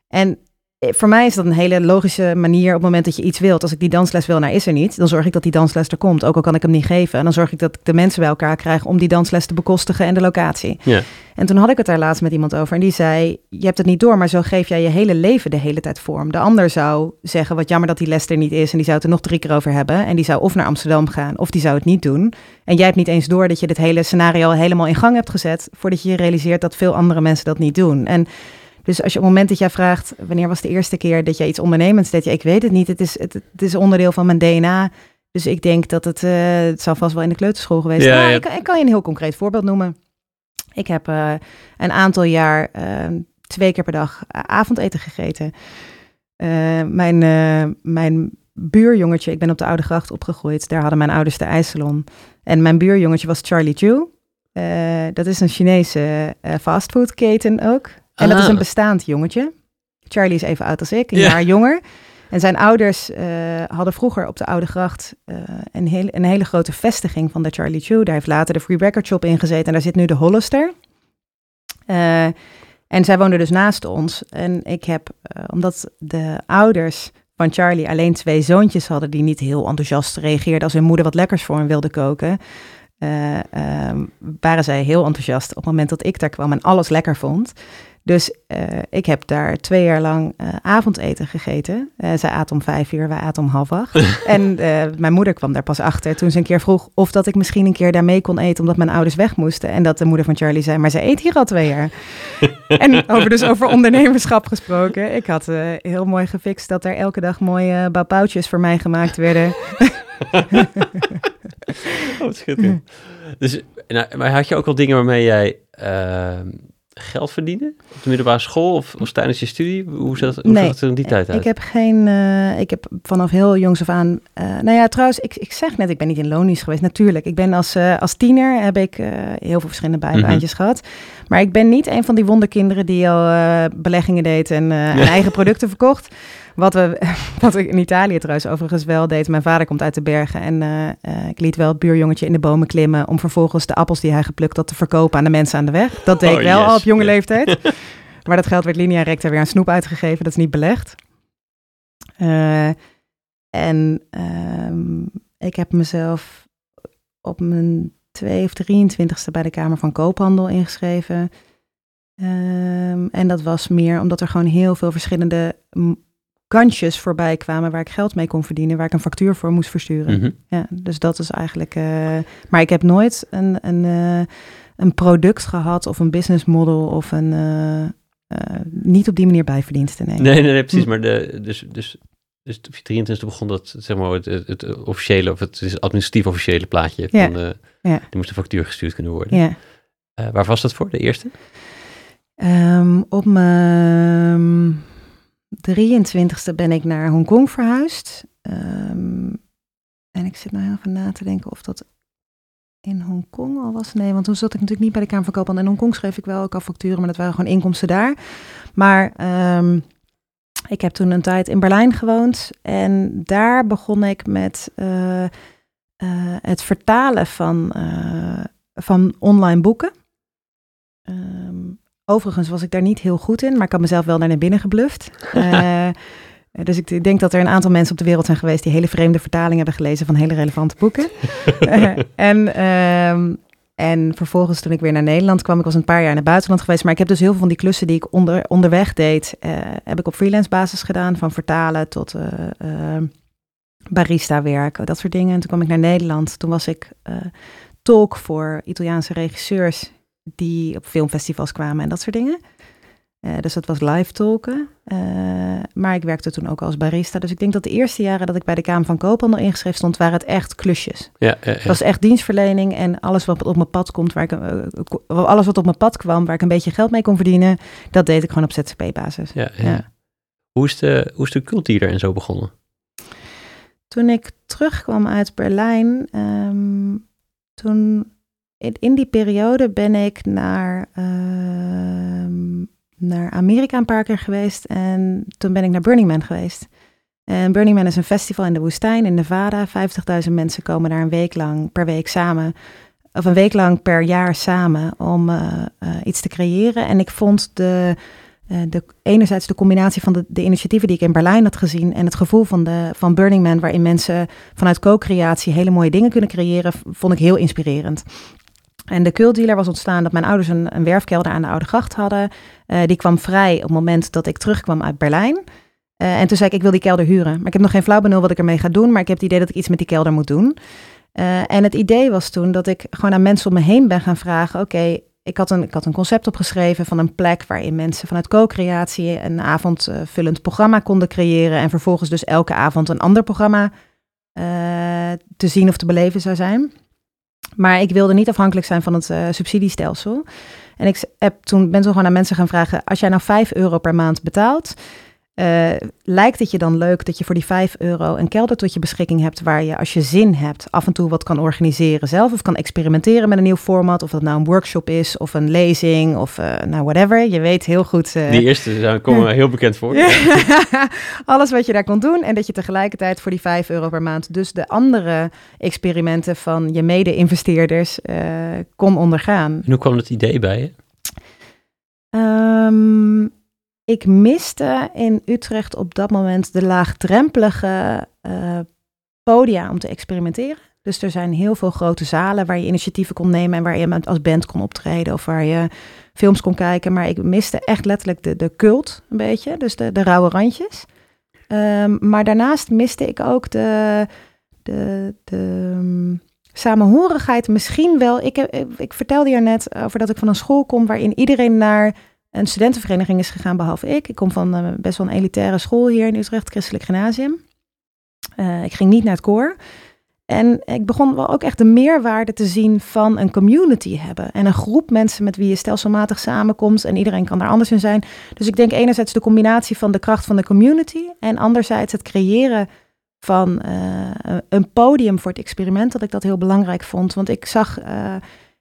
En voor mij is dat een hele logische manier op het moment dat je iets wilt. Als ik die dansles wil, nou is er niet. Dan zorg ik dat die dansles er komt. Ook al kan ik hem niet geven. En dan zorg ik dat ik de mensen bij elkaar krijg om die dansles te bekostigen en de locatie. Ja. En toen had ik het daar laatst met iemand over. En die zei, je hebt het niet door, maar zo geef jij je hele leven de hele tijd vorm. De ander zou zeggen, wat jammer dat die les er niet is. En die zou het er nog drie keer over hebben. En die zou of naar Amsterdam gaan, of die zou het niet doen. En jij hebt niet eens door dat je dit hele scenario helemaal in gang hebt gezet. Voordat je je realiseert dat veel andere mensen dat niet doen. En dus als je op het moment dat jij vraagt, wanneer was de eerste keer dat je iets ondernemends deed? Ja, ik weet het niet. Het is, het, het is onderdeel van mijn DNA. Dus ik denk dat het, uh, het zal vast wel in de kleuterschool geweest zijn. Ja, Ik, ik, kan je een heel concreet voorbeeld noemen. Ik heb uh, een aantal jaar uh, twee keer per dag avondeten gegeten. mijn, mijn buurjongetje, ik ben op de Oude Gracht opgegroeid. Daar hadden mijn ouders de ijssalon. En mijn buurjongetje was Charlie Chu. dat is een Chinese fastfoodketen ook. En dat is een ah. bestaand jongetje. Charlie is even oud als ik, een jaar jonger. En zijn ouders uh, hadden vroeger op de Oude Gracht uh, een, hele, een hele grote vestiging van de Charlie Chew. Daar heeft later de Free Record Shop in gezeten en daar zit nu de Hollister. Uh, en zij woonden dus naast ons. En ik heb, omdat de ouders van Charlie alleen twee zoontjes hadden die niet heel enthousiast reageerden als hun moeder wat lekkers voor hem wilde koken, ehm, waren zij heel enthousiast op het moment dat ik daar kwam en alles lekker vond. Dus uh, ik heb daar twee jaar lang uh, avondeten gegeten. Uh, zij aten om vijf uur, wij aten om half acht. *laughs* en mijn moeder kwam daar pas achter toen ze een keer vroeg of dat ik misschien een keer daar mee kon eten, omdat mijn ouders weg moesten. En dat de moeder van Charlie zei, maar ze eet hier al twee jaar. *laughs* en over, dus over ondernemerschap gesproken. Ik had heel mooi gefixt dat er elke dag mooie bouwpoutjes voor mij gemaakt werden. *laughs* oh, schitterend. Dus, nou, maar had je ook al dingen waarmee jij ehm, geld verdienen op de middelbare school of, of tijdens je studie? Hoe zat, hoe nee, het er in die tijd uit? Ik heb geen, uh, ik heb vanaf heel jongs af aan, uh, nou ja, trouwens, ik, ik zeg net, ik ben niet in loondienst geweest. Natuurlijk, ik ben als, uh, als tiener heb ik heel veel verschillende bijbaantjes mm gehad. Maar ik ben niet een van die wonderkinderen die al beleggingen deed en, *laughs* en eigen producten verkocht. Wat, we, *laughs* wat ik in Italië trouwens overigens wel deed. Mijn vader komt uit de bergen en uh, ik liet wel het buurjongetje in de bomen klimmen... om vervolgens de appels die hij geplukt had te verkopen aan de mensen aan de weg. Dat deed ik oh, wel al op jonge leeftijd. *laughs* maar dat geld werd linea recta weer aan snoep uitgegeven. Dat is niet belegd. Uh, en uh, ik heb mezelf op mijn 2 of 23ste bij de Kamer van Koophandel ingeschreven... Um, en dat was meer omdat er gewoon heel veel verschillende kansjes voorbij kwamen waar ik geld mee kon verdienen, waar ik een factuur voor moest versturen. Mhm. ja, dus dat is eigenlijk. Uh, maar ik heb nooit een, een, uh, een product gehad of een business model of een. Uh, niet op die manier bijverdiensten. Nee, nee, nee, nee precies. Hm. Maar de, dus, dus, dus op 23 begon dat, zeg maar, het, het, officiële of het, het administratief officiële plaatje. Van, ja. ja. Die moest een factuur gestuurd kunnen worden. Ja. waar was dat voor, de eerste? Um, op mijn 23e ben ik naar Hongkong verhuisd. Um, en ik zit nou heel even na te denken of dat in Hongkong al was. Nee, want toen zat ik natuurlijk niet bij de Kamer van Koophandel. In Hongkong schreef ik wel ook al facturen, maar dat waren gewoon inkomsten daar. Maar um, ik heb toen een tijd in Berlijn gewoond. En daar begon ik met uh, uh, het vertalen van, uh, van online boeken. Um, Overigens was ik daar niet heel goed in, maar ik had mezelf wel naar binnen gebluft. Uh, *laughs* dus ik denk dat er een aantal mensen op de wereld zijn geweest die hele vreemde vertalingen hebben gelezen van hele relevante boeken. uh, *laughs* en, um, en vervolgens toen ik weer naar Nederland kwam, ik was een paar jaar in het buitenland geweest, maar ik heb dus heel veel van die klussen die ik onder, onderweg deed, uh, heb ik op freelance basis gedaan, van vertalen tot barista werk, dat soort dingen. En toen kwam ik naar Nederland. Toen was ik tolk voor Italiaanse regisseurs die op filmfestivals kwamen en dat soort dingen. Uh, dus dat was live tolken. Uh, maar ik werkte toen ook als barista. Dus ik denk dat de eerste jaren dat ik bij de Kamer van Koophandel ingeschreven stond, waren het echt klusjes. Ja, ja, ja. Het was echt dienstverlening en alles wat op mijn pad komt, waar ik, uh, alles wat op mijn pad kwam, waar ik een beetje geld mee kon verdienen, dat deed ik gewoon op ZZP-basis. Ja, ja. Hoe, is de, hoe is de cultuur en zo begonnen? Toen ik terugkwam uit Berlijn, um, toen in, die periode ben ik naar naar Amerika een paar keer geweest en toen ben ik naar Burning Man geweest. En Burning Man is een festival in de woestijn in Nevada. 50.000 mensen komen daar een week lang per week samen, of een week lang per jaar samen om uh, uh, iets te creëren. En ik vond de, uh, de, enerzijds de combinatie van de, de, initiatieven die ik in Berlijn had gezien en het gevoel van, de, van Burning Man, waarin mensen vanuit co-creatie hele mooie dingen kunnen creëren, vond ik heel inspirerend. En de cultdealer was ontstaan dat mijn ouders een, een werfkelder aan de Oude Gracht hadden. Uh, die kwam vrij op het moment dat ik terugkwam uit Berlijn. Uh, en toen zei ik, ik wil die kelder huren. Maar ik heb nog geen flauw benul wat ik ermee ga doen. Maar ik heb het idee dat ik iets met die kelder moet doen. Uh, en het idee was toen dat ik gewoon aan mensen om me heen ben gaan vragen. Oké, ik, had een, ik had een concept opgeschreven van een plek waarin mensen vanuit co-creatie een avondvullend programma konden creëren. En vervolgens dus elke avond een ander programma te zien of te beleven zou zijn. Maar ik wilde niet afhankelijk zijn van het uh, subsidiestelsel. En ik heb toen ben toen gewoon aan mensen gaan vragen: als jij nou 5 euro per maand betaalt, uh, lijkt het je dan leuk dat je voor die 5 euro een kelder tot je beschikking hebt waar je als je zin hebt af en toe wat kan organiseren zelf of kan experimenteren met een nieuw format of dat nou een workshop is of een lezing of uh, nou whatever. Je weet heel goed. Uh, die eerste komen me *laughs* heel bekend voor. *laughs* Alles wat je daar kon doen en dat je tegelijkertijd voor die 5 euro per maand dus de andere experimenten van je mede-investeerders kon ondergaan. En hoe kwam het idee bij je? Um, ik miste in Utrecht op dat moment de laagdrempelige uh, podia om te experimenteren. Dus er zijn heel veel grote zalen waar je initiatieven kon nemen en waar je als band kon optreden of waar je films kon kijken. Maar ik miste echt letterlijk de, de cult een beetje, dus de, de rauwe randjes. Um, maar daarnaast miste ik ook de, de, de um, samenhorigheid misschien wel. Ik, ik, ik vertelde je net over dat ik van een school kom waarin iedereen naar een studentenvereniging is gegaan, behalve ik. Ik kom van uh, best wel een elitaire school hier in Utrecht, Christelijk Gymnasium. Uh, ik ging niet naar het koor. En ik begon wel ook echt de meerwaarde te zien van een community hebben. En een groep mensen met wie je stelselmatig samenkomt. En iedereen kan daar anders in zijn. Dus ik denk enerzijds de combinatie van de kracht van de community. En anderzijds het creëren van uh, een podium voor het experiment. Dat ik dat heel belangrijk vond. Want ik zag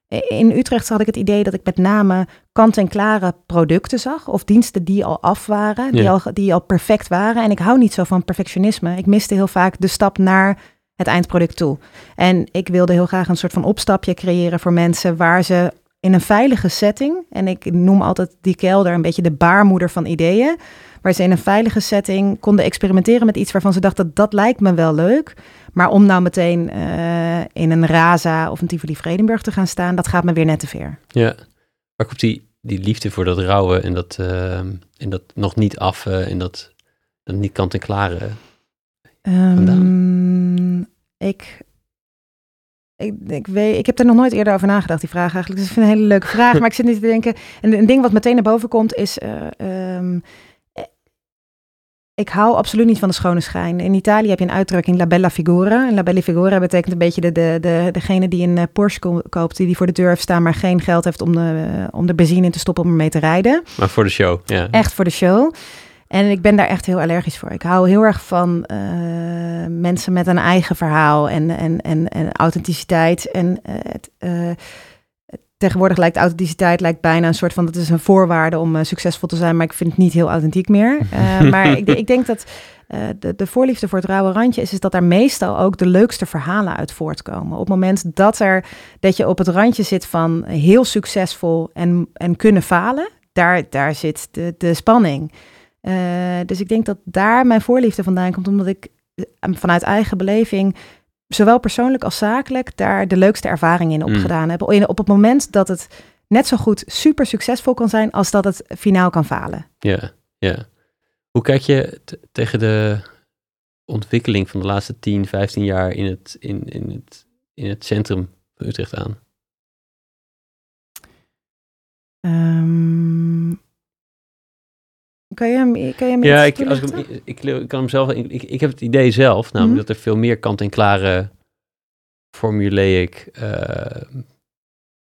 in Utrecht had ik het idee dat ik met name kant-en-klare producten zag. Of diensten die al af waren, die, al, die al perfect waren. En ik hou niet zo van perfectionisme. Ik miste heel vaak de stap naar het eindproduct toe. En ik wilde heel graag een soort van opstapje creëren voor mensen waar ze in een veilige setting, en ik noem altijd die kelder een beetje de baarmoeder van ideeën, waar ze in een veilige setting konden experimenteren met iets waarvan ze dachten dat lijkt me wel leuk. Maar om nou meteen uh, in een Raza of een Tivoli Vredenburg te gaan staan, dat gaat me weer net te ver. Ja, waar komt die, die liefde voor dat rauwe en dat, uh, en dat nog niet af uh, en dat, dat niet kant-en-klare um, ik, ik, ik, weet, ik heb er nog nooit eerder over nagedacht, die vraag eigenlijk. Dus ik vind het een hele leuke vraag. *laughs* maar ik zit niet te denken. En een ding wat meteen naar boven komt is. Um, ik hou absoluut niet van de schone schijn. In Italië heb je een uitdrukking la bella figura. En la bella figura betekent een beetje de, de, de, degene die een Porsche koopt, die die voor de deur heeft staan, maar geen geld heeft om de, om de benzine in te stoppen om ermee te rijden. Maar voor de show, ja. Echt voor de show. En ik ben daar echt heel allergisch voor. Ik hou heel erg van uh, mensen met een eigen verhaal en, en, en, en authenticiteit. En uh, het, uh, tegenwoordig lijkt authenticiteit lijkt bijna een soort van dat is een voorwaarde om uh, succesvol te zijn, maar ik vind het niet heel authentiek meer. Uh, *laughs* maar ik, ik, denk dat uh, de, de, voorliefde voor het rauwe randje is, is dat daar meestal ook de leukste verhalen uit voortkomen. Op het moment dat er dat je op het randje zit van heel succesvol en, en kunnen falen, daar, daar zit de, de spanning. dus ik denk dat daar mijn voorliefde vandaan komt, omdat ik vanuit eigen beleving zowel persoonlijk als zakelijk daar de leukste ervaring in opgedaan mm. hebben. Op het moment dat het net zo goed super succesvol kan zijn als dat het finaal kan falen. Ja, ja. Hoe kijk je tegen de, ontwikkeling van de laatste 10, 15 jaar in het, in, in het, in het centrum van Utrecht aan? Um, kan je hem, kan je hem ja, ik, als ik, ik, ik, kan hem zelf. Ik, ik, heb het idee zelf, namelijk mhm. dat er veel meer kant-en-klare formulaic uh,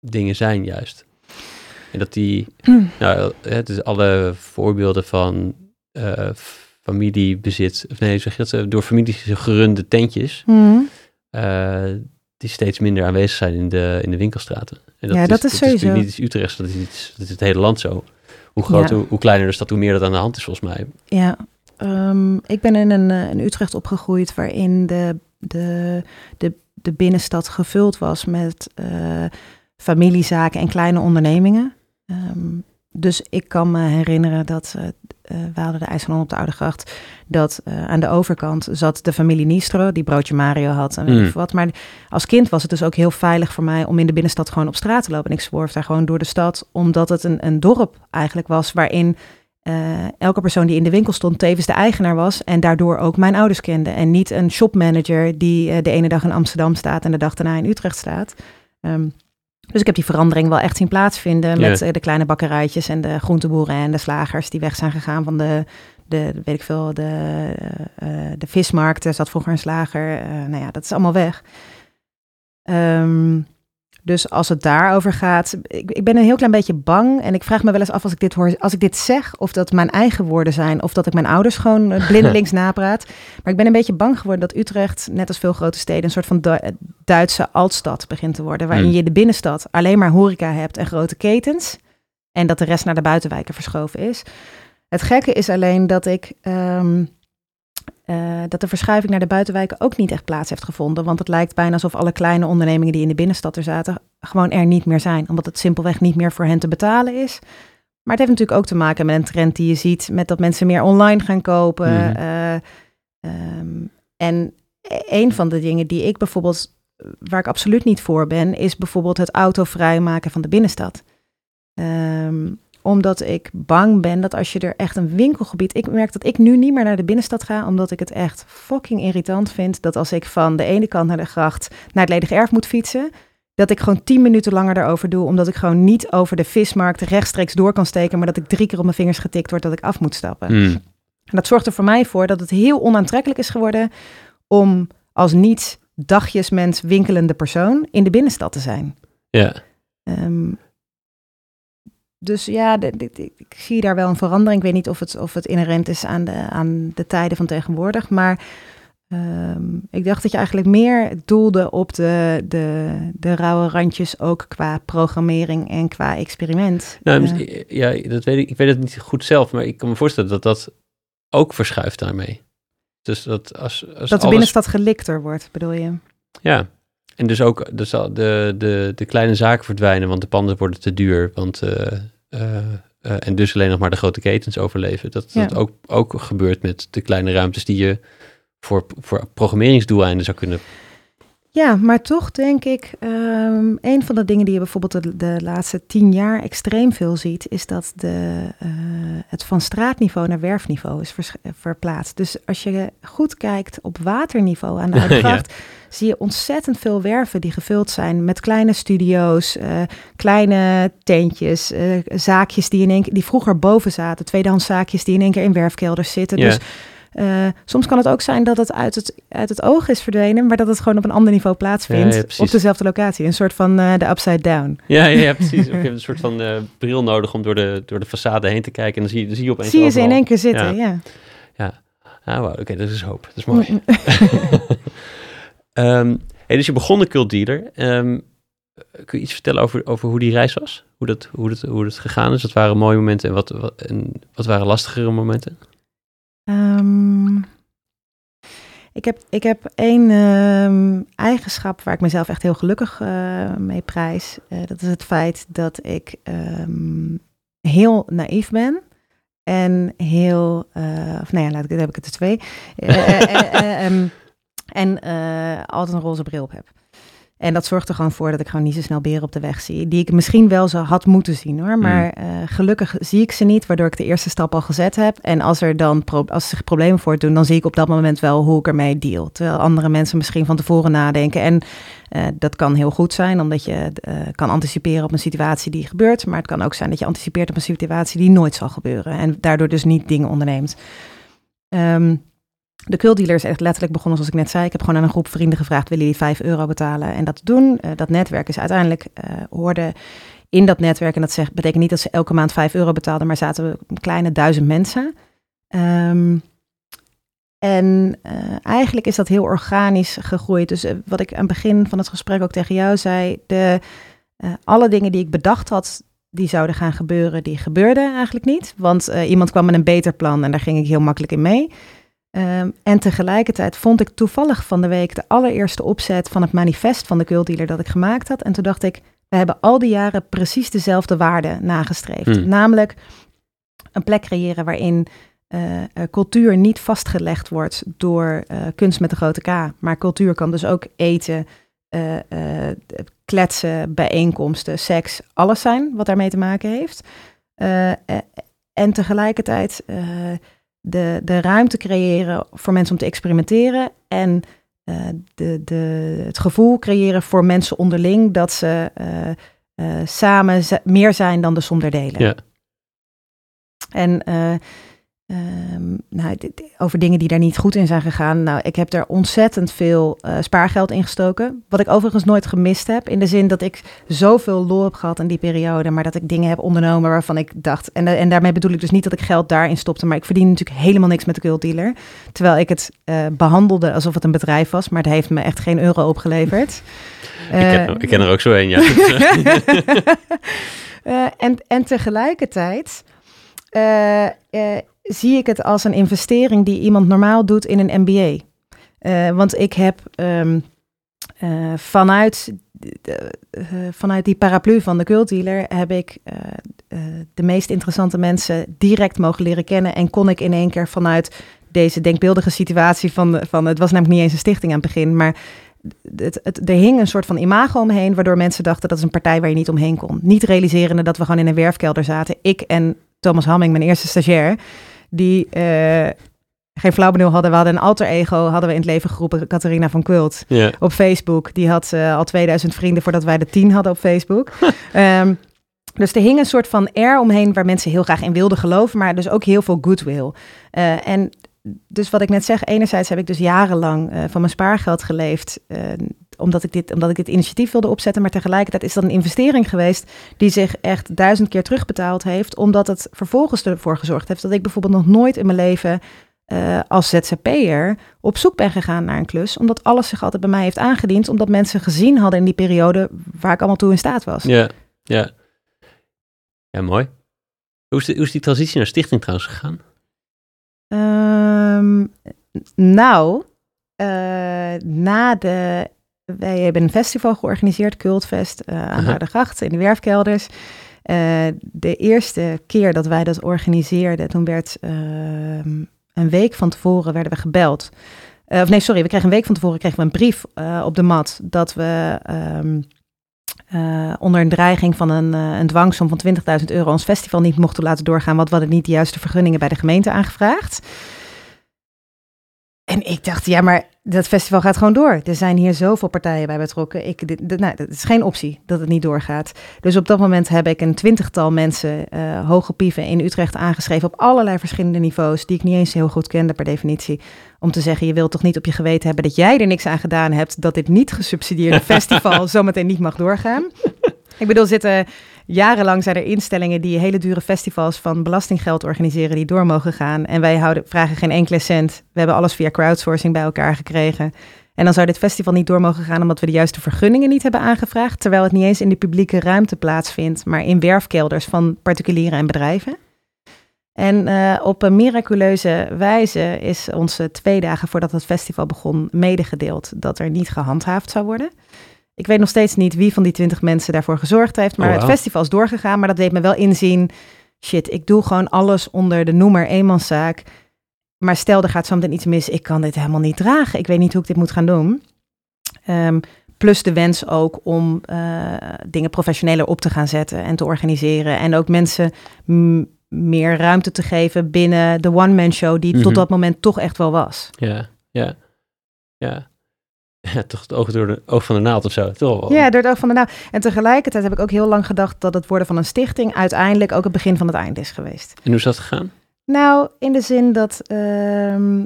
dingen zijn, juist. En dat die, mm. nou, het is alle voorbeelden van uh, familiebezit, of nee, zeg dat, door families gerunde tentjes, mm. uh, die steeds minder aanwezig zijn in de, in de winkelstraten. En dat ja, dat is, sowieso. Is niet iets Utrecht, dat is, iets, dat is het hele land zo. Hoe groter, hoe, kleiner de stad, hoe meer dat aan de hand is volgens mij. Ja, um, ik ben in een in Utrecht opgegroeid waarin de, de, de, de binnenstad gevuld was met uh, familiezaken en kleine ondernemingen. Um, dus ik kan me herinneren dat uh, we hadden de IJsselon op de Oude Gracht. Dat uh, aan de overkant zat de familie Nistro, die broodje Mario had en weet mm. wat. Maar als kind was het dus ook heel veilig voor mij om in de binnenstad gewoon op straat te lopen. En ik zworf daar gewoon door de stad, omdat het een, een dorp eigenlijk was waarin uh, elke persoon die in de winkel stond tevens de eigenaar was en daardoor ook mijn ouders kende. En niet een shopmanager die uh, de ene dag in Amsterdam staat en de dag daarna in Utrecht staat. Um, dus ik heb die verandering wel echt zien plaatsvinden met de kleine bakkerijtjes en de groenteboeren en de slagers die weg zijn gegaan van de, de weet ik veel, de, uh, de vismarkt. Er zat vroeger een slager. Uh, nou ja, dat is allemaal weg. Um, dus als het daarover gaat, ik, ik, ben een heel klein beetje bang. En ik vraag me wel eens af als ik dit hoor, als ik dit zeg, of dat mijn eigen woorden zijn, of dat ik mijn ouders gewoon eh, *laughs* blindelings napraat. Maar ik ben een beetje bang geworden dat Utrecht, net als veel grote steden, een soort van Duitse altstad begint te worden. Waarin hmm. je de binnenstad alleen maar horeca hebt en grote ketens. En dat de rest naar de buitenwijken verschoven is. Het gekke is alleen dat ik. Um, uh, dat de verschuiving naar de buitenwijken ook niet echt plaats heeft gevonden. Want het lijkt bijna alsof alle kleine ondernemingen die in de binnenstad er zaten, gewoon er niet meer zijn. Omdat het simpelweg niet meer voor hen te betalen is. Maar het heeft natuurlijk ook te maken met een trend die je ziet, met dat mensen meer online gaan kopen. Mhm. Eh, ehm, en een van de dingen die ik bijvoorbeeld, waar ik absoluut niet voor ben, is bijvoorbeeld het autovrij maken van de binnenstad. Um, omdat ik bang ben dat als je er echt een winkelgebied... Ik merk dat ik nu niet meer naar de binnenstad ga... omdat ik het echt fucking irritant vind... dat als ik van de ene kant naar de gracht... naar het ledig erf moet fietsen... dat ik gewoon tien minuten langer daarover doe... omdat ik gewoon niet over de vismarkt rechtstreeks door kan steken... maar dat ik drie keer op mijn vingers getikt word dat ik af moet stappen. Hmm. En dat zorgt er voor mij voor dat het heel onaantrekkelijk is geworden... om als niet dagjesmens winkelende persoon in de binnenstad te zijn. Ja. Um, dus ja, ik zie daar wel een verandering. Ik weet niet of het, of het inherent is aan de, aan de tijden van tegenwoordig. Maar ehm, ik dacht dat je eigenlijk meer doelde op de, de, de rauwe randjes, ook qua programmering en qua experiment. Nou, uh, ja, dat weet ik. Ik weet het niet goed zelf, maar ik kan me voorstellen dat dat ook verschuift daarmee. Dus dat als, als dat de binnenstad gelikter wordt, bedoel je? Ja, en dus ook dus de, de, de kleine zaken verdwijnen, want de panden worden te duur. Want, uh, uh, en dus alleen nog maar de grote ketens overleven. Dat, dat ook, ook gebeurt met de kleine ruimtes die je voor, voor programmeringsdoeleinden zou kunnen ja, maar toch denk ik, um, een van de dingen die je bijvoorbeeld de, de, laatste tien jaar extreem veel ziet, is dat de, uh, het van straatniveau naar werfniveau is verplaatst. Dus als je goed kijkt op waterniveau aan de *laughs* Oude zie je ontzettend veel werven die gevuld zijn met kleine studio's, uh, kleine tentjes, uh, zaakjes die, in een, die vroeger boven zaten, tweedehands zaakjes die in één keer in werfkelders zitten. Ja. Dus uh, soms kan het ook zijn dat het uit, het uit het oog is verdwenen, maar dat het gewoon op een ander niveau plaatsvindt. op dezelfde locatie. Een soort van uh, de upside down. Ja, ja, ja *laughs* precies. je hebt een soort van uh, bril nodig om door de, door de façade heen te kijken. En dan zie je, dan zie je opeens. Zie je ze in één keer zitten, ja. Ja, ja. Ah, oké, dat is hoop. Dat is mooi. um, *laughs* hey, dus je begon de cultdealer. Um, kun je iets vertellen over, over hoe die reis was? Hoe dat, hoe, dat, hoe dat gegaan is? Wat waren mooie momenten en wat, wat, en wat waren lastigere momenten? Um, ik, heb, ik heb één um, eigenschap waar ik mezelf echt heel gelukkig uh, mee prijs. Uh, dat is het feit dat ik um, heel naïef ben. En heel, uh, of nee, laat ik, heb ik het er twee. en altijd een roze bril op heb. En dat zorgt er gewoon voor dat ik gewoon niet zo snel beren op de weg zie. Die ik misschien wel zo had moeten zien hoor. Maar uh, gelukkig zie ik ze niet, waardoor ik de eerste stap al gezet heb. En als er dan als zich problemen voortdoen, dan zie ik op dat moment wel hoe ik ermee deal. Terwijl andere mensen misschien van tevoren nadenken. En uh, dat kan heel goed zijn, omdat je uh, kan anticiperen op een situatie die gebeurt. Maar het kan ook zijn dat je anticipeert op een situatie die nooit zal gebeuren. En daardoor dus niet dingen onderneemt. Um, de cultdealer is echt letterlijk begonnen zoals ik net zei. Ik heb gewoon aan een groep vrienden gevraagd, willen jullie 5 euro betalen? En dat doen. Uh, dat netwerk is uiteindelijk, uh, hoorde in dat netwerk, en dat zegt, betekent niet dat ze elke maand 5 euro betaalden, maar zaten we een kleine duizend mensen. Um, en uh, eigenlijk is dat heel organisch gegroeid. Dus wat ik aan het begin van het gesprek ook tegen jou zei, de, alle dingen die ik bedacht had, die zouden gaan gebeuren, die gebeurden eigenlijk niet. Want iemand kwam met een beter plan en daar ging ik heel makkelijk in mee. Um, en tegelijkertijd vond ik toevallig van de week de allereerste opzet van het manifest van de cultdealer dat ik gemaakt had. En toen dacht ik, we hebben al die jaren precies dezelfde waarden nagestreefd. Hmm. Namelijk een plek creëren waarin uh, cultuur niet vastgelegd wordt door uh, kunst met de grote K. Maar cultuur kan dus ook eten, kletsen, bijeenkomsten, seks, alles zijn wat daarmee te maken heeft. en tegelijkertijd de, de ruimte creëren voor mensen om te experimenteren en uh, de, de, het gevoel creëren voor mensen onderling dat ze uh, uh, samen meer zijn dan de som der delen. Ja. En Um, nou, over dingen die daar niet goed in zijn gegaan. Nou, ik heb er ontzettend veel uh, spaargeld in gestoken. Wat ik overigens nooit gemist heb. In de zin dat ik zoveel lol heb gehad in die periode. Maar dat ik dingen heb ondernomen waarvan ik dacht. En, en daarmee bedoel ik dus niet dat ik geld daarin stopte. Maar ik verdien natuurlijk helemaal niks met de cultdealer. Terwijl ik het uh, behandelde alsof het een bedrijf was. Maar het heeft me echt geen euro opgeleverd. Uh, *laughs* ik, ken, ik, ken, er ook zo een, ja. *laughs* *laughs* en, en tegelijkertijd zie ik het als een investering die iemand normaal doet in een MBA. Uh, want ik heb um, uh, vanuit, uh, vanuit die paraplu van de cultdealer heb ik de meest interessante mensen direct mogen leren kennen. En kon ik in één keer vanuit deze denkbeeldige situatie van, van het was namelijk niet eens een stichting aan het begin, maar het, het, er hing een soort van imago omheen, waardoor mensen dachten dat is een partij waar je niet omheen kon. Niet realiserende dat we gewoon in een werfkelder zaten. Ik en Thomas Hamming, mijn eerste stagiair, die uh, geen flauw benul hadden. We hadden een alter ego, hadden we in het leven geroepen, Catharina van Kult. Yeah. Op Facebook. Die had uh, al 2000 vrienden voordat wij de 10 hadden op Facebook. um, *laughs* dus er hing een soort van air omheen waar mensen heel graag in wilden geloven, maar dus ook heel veel goodwill. Uh, en dus wat ik net zeg, enerzijds heb ik dus jarenlang uh, van mijn spaargeld geleefd, uh, omdat, ik dit, omdat ik dit initiatief wilde opzetten. Maar tegelijkertijd is dat een investering geweest die zich echt duizend keer terugbetaald heeft, omdat het vervolgens ervoor gezorgd heeft dat ik bijvoorbeeld nog nooit in mijn leven uh, als ZZP'er op zoek ben gegaan naar een klus, omdat alles zich altijd bij mij heeft aangediend, omdat mensen gezien hadden in die periode waar ik allemaal toe in staat was. Ja, ja. Ja, mooi. Hoe is, de, hoe is die transitie naar stichting trouwens gegaan? Um, nou, uh, na de. Wij hebben een festival georganiseerd, Cultfest, uh, aan de Gracht in de Werfkelders. Uh, de eerste keer dat wij dat organiseerden, toen werd ehm, een week van tevoren werden we gebeld. of nee, sorry, we kregen een week van tevoren kregen we een brief op de mat dat we um, uh, onder een dreiging van een, uh, een dwangsom van 20.000 euro ons festival niet mochten laten doorgaan, want we hadden niet de juiste vergunningen bij de gemeente aangevraagd. En ik dacht, ja, maar dat festival gaat gewoon door. Er zijn hier zoveel partijen bij betrokken. Ik, dit, dit, nou, dat is geen optie dat het niet doorgaat. Dus op dat moment heb ik een twintigtal mensen, uh, hoge pieven in Utrecht aangeschreven op allerlei verschillende niveaus, die ik niet eens heel goed kende per definitie. Om te zeggen, je wilt toch niet op je geweten hebben dat jij er niks aan gedaan hebt, dat dit niet gesubsidieerde *laughs* festival zometeen niet mag doorgaan. Ik bedoel, zitten jarenlang zijn er instellingen die hele dure festivals van belastinggeld organiseren die door mogen gaan. En wij houden, vragen geen enkele cent. We hebben alles via crowdsourcing bij elkaar gekregen. En dan zou dit festival niet door mogen gaan omdat we de juiste vergunningen niet hebben aangevraagd. Terwijl het niet eens in de publieke ruimte plaatsvindt, maar in werfkelders van particulieren en bedrijven. En uh, op een miraculeuze wijze is onze twee dagen voordat het festival begon medegedeeld dat er niet gehandhaafd zou worden. Ik weet nog steeds niet wie van die twintig mensen daarvoor gezorgd heeft. Maar oh, wow. het festival is doorgegaan. Maar dat deed me wel inzien. Shit, ik doe gewoon alles onder de noemer eenmanszaak. Maar stel, er gaat zometeen iets mis. Ik kan dit helemaal niet dragen. Ik weet niet hoe ik dit moet gaan doen. Um, plus de wens ook om uh, dingen professioneler op te gaan zetten en te organiseren. En ook mensen meer ruimte te geven binnen de one-man show, die tot Mhm. dat moment toch echt wel was. Ja, ja, ja. Ja, *laughs* toch het oog door de oog van de naald of zo. Toch wel. Ja, door het oog van de nou. En tegelijkertijd heb ik ook heel lang gedacht dat het worden van een stichting uiteindelijk ook het begin van het eind is geweest. En hoe is dat gegaan? Nou, in de zin dat ehm,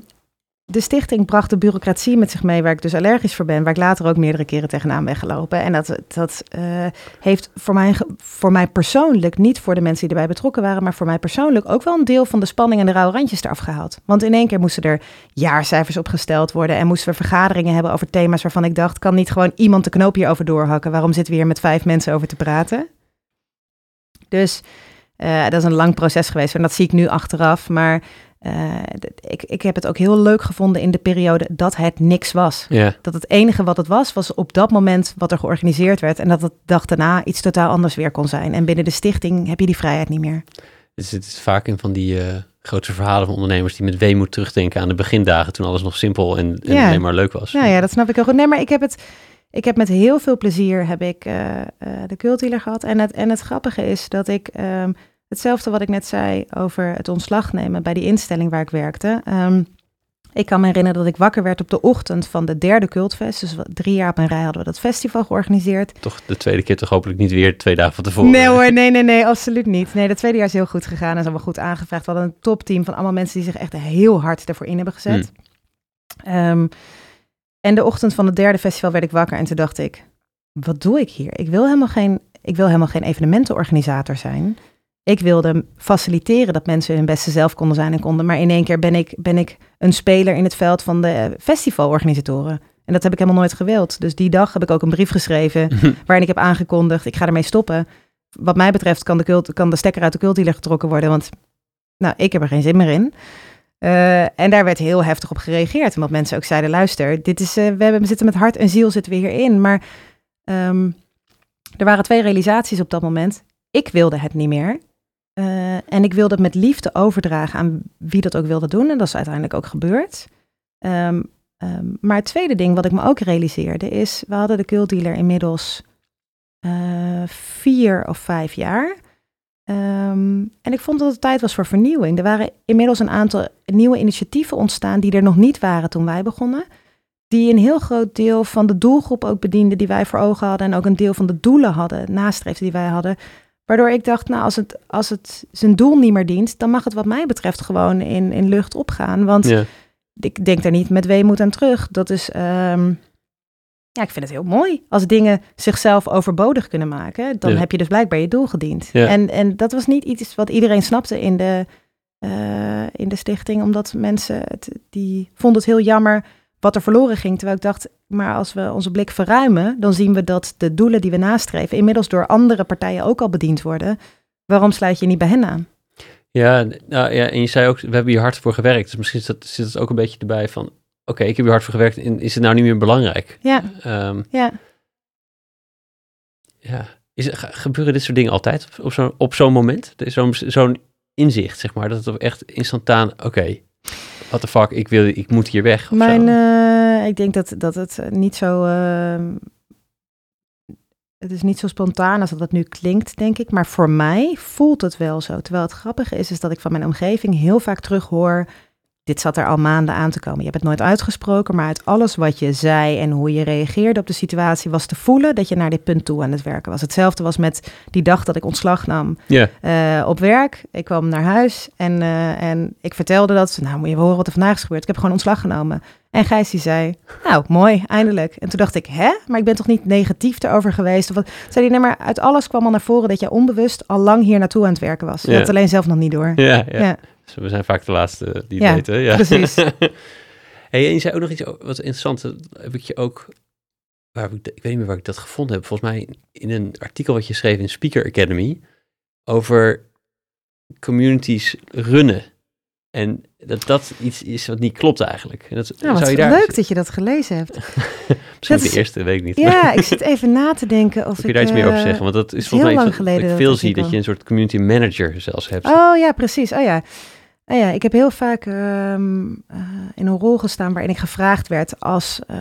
de stichting bracht de bureaucratie met zich mee, waar ik dus allergisch voor ben, waar ik later ook meerdere keren tegenaan ben gelopen. En dat, dat eh, heeft voor mij, voor mij persoonlijk, niet voor de mensen die erbij betrokken waren, maar voor mij persoonlijk ook wel een deel van de spanning en de rauwe randjes eraf gehaald. Want in één keer moesten er jaarcijfers opgesteld worden en moesten we vergaderingen hebben over thema's waarvan ik dacht, kan niet gewoon iemand de knoop hierover doorhakken? Waarom zitten we hier met vijf mensen over te praten? Dus eh, dat is een lang proces geweest en dat zie ik nu achteraf. Maar eh, ik, ik heb het ook heel leuk gevonden in de periode dat het niks was. Dat het enige wat het was, was op dat moment wat er georganiseerd werd. En dat het dag daarna iets totaal anders weer kon zijn. En binnen de stichting heb je die vrijheid niet meer. dus het is vaak in van die eh grote verhalen van ondernemers die met weemoed terugdenken aan de begindagen toen alles nog simpel en, en alleen maar leuk was. Nou ja, dat snap ik heel goed. Nee, maar ik heb het. Ik heb met heel veel plezier heb ik eh, de cultdealer gehad. En het, en het grappige is dat ik ehm, hetzelfde wat ik net zei over het ontslag nemen bij die instelling waar ik werkte. ehm, ik kan me herinneren dat ik wakker werd op de ochtend van de derde cultfest. Dus drie jaar op een rij hadden we dat festival georganiseerd. Toch de tweede keer toch hopelijk niet weer twee dagen van tevoren. Nee hoor, nee, nee, nee, absoluut niet. Nee, de tweede jaar is heel goed gegaan en is allemaal goed aangevraagd. We hadden een topteam van allemaal mensen die zich echt heel hard ervoor in hebben gezet. Ehm, en de ochtend van het derde festival werd ik wakker en toen dacht ik, wat doe ik hier? Ik wil helemaal geen, ik wil helemaal geen evenementenorganisator zijn. Ik wilde faciliteren dat mensen hun beste zelf konden zijn en konden. Maar in één keer ben ik, ben ik een speler in het veld van de festivalorganisatoren. En dat heb ik helemaal nooit gewild. Dus die dag heb ik ook een brief geschreven waarin ik heb aangekondigd, ik ga ermee stoppen. Wat mij betreft kan de, cult, kan de stekker uit de cultdealer getrokken worden, want nou, ik heb er geen zin meer in. Eh, en daar werd heel heftig op gereageerd, omdat mensen ook zeiden, luister, dit is, eh, we, hebben, we zitten met hart en ziel zitten we hierin. Maar ehm, er waren twee realisaties op dat moment. Ik wilde het niet meer. Eh, en ik wilde het met liefde overdragen aan wie dat ook wilde doen. En dat is uiteindelijk ook gebeurd. Ehm, ehm, maar het tweede ding wat ik me ook realiseerde is, we hadden de cultdealer inmiddels eh, vier of vijf jaar. Ehm, en ik vond dat het tijd was voor vernieuwing. Er waren inmiddels een aantal nieuwe initiatieven ontstaan die er nog niet waren toen wij begonnen. Die een heel groot deel van de doelgroep ook bedienden die wij voor ogen hadden. En ook een deel van de doelen hadden, nastreefden die wij hadden. Waardoor ik dacht, nou, als het, als het zijn doel niet meer dient, dan mag het wat mij betreft gewoon in, in lucht opgaan. Want Ja. ik denk daar niet met weemoed aan terug. Dat is, ehm, ja, ik vind het heel mooi. Als dingen zichzelf overbodig kunnen maken, dan Ja. heb je dus blijkbaar je doel gediend. Ja. En, en dat was niet iets wat iedereen snapte in de, eh, in de stichting, omdat mensen het, die vonden het heel jammer wat er verloren ging. Terwijl ik dacht, maar als we onze blik verruimen, dan zien we dat de doelen die we nastreven inmiddels door andere partijen ook al bediend worden. Waarom sluit je niet bij hen aan? Ja, nou, ja, en je zei ook, we hebben hier hard voor gewerkt. Dus misschien zit, dat, zit het ook een beetje erbij van, oké, ik heb hier hard voor gewerkt en is het nou niet meer belangrijk? Ja, Ehm, ja. ja. Is, gebeuren dit soort dingen altijd op, zo'n op zo'n moment? Zo'n zo'n inzicht, zeg maar, dat het echt instantaan, oké, what the fuck, ik, wil, ik moet hier weg. Mijn, eh, ik denk dat, dat het eh, niet zo. ehm, het is niet zo spontaan als dat het nu klinkt, denk ik. Maar voor mij voelt het wel zo. Terwijl het grappige is, is dat ik van mijn omgeving heel vaak terughoor. Dit zat er al maanden aan te komen. Je hebt het nooit uitgesproken, maar uit alles wat je zei en hoe je reageerde op de situatie, was te voelen dat je naar dit punt toe aan het werken was. Hetzelfde was met die dag dat ik ontslag nam eh, op werk. Ik kwam naar huis en, eh, en ik vertelde dat. Nou, moet je horen wat er vandaag is gebeurd. Ik heb gewoon ontslag genomen. En Gijs die zei, nou, mooi, eindelijk. En toen dacht ik, hè? Maar ik ben toch niet negatief erover geweest? Of wat? Zei hij, nee, maar uit alles kwam al naar voren dat jij onbewust al lang hier naartoe aan het werken was. Je had alleen zelf nog niet door. ja, ja. Dus we zijn vaak de laatste die Ja, weten. Ja, precies. *laughs* hey, en je zei ook nog iets wat interessant, heb ik je ook, waar heb ik, ik weet niet meer waar ik dat gevonden heb, volgens mij in een artikel wat je schreef in Speaker Academy over communities runnen. En dat dat iets is wat niet klopt eigenlijk. En dat, Nou, wat zou je daar, leuk dat je dat gelezen hebt. *laughs* Misschien de is- eerste, weet ik niet. Ja, *laughs* ik zit even na te denken of Kun je ik... daar iets meer over eh, zeggen? Want dat is is volgens heel mij lang wat- wat geleden ik dat veel zie, dat je een soort community manager zelfs hebt. Oh ja, precies. Oh ja. Oh ja, ik heb heel vaak ehm, eh, in een rol gestaan waarin ik gevraagd werd als, eh,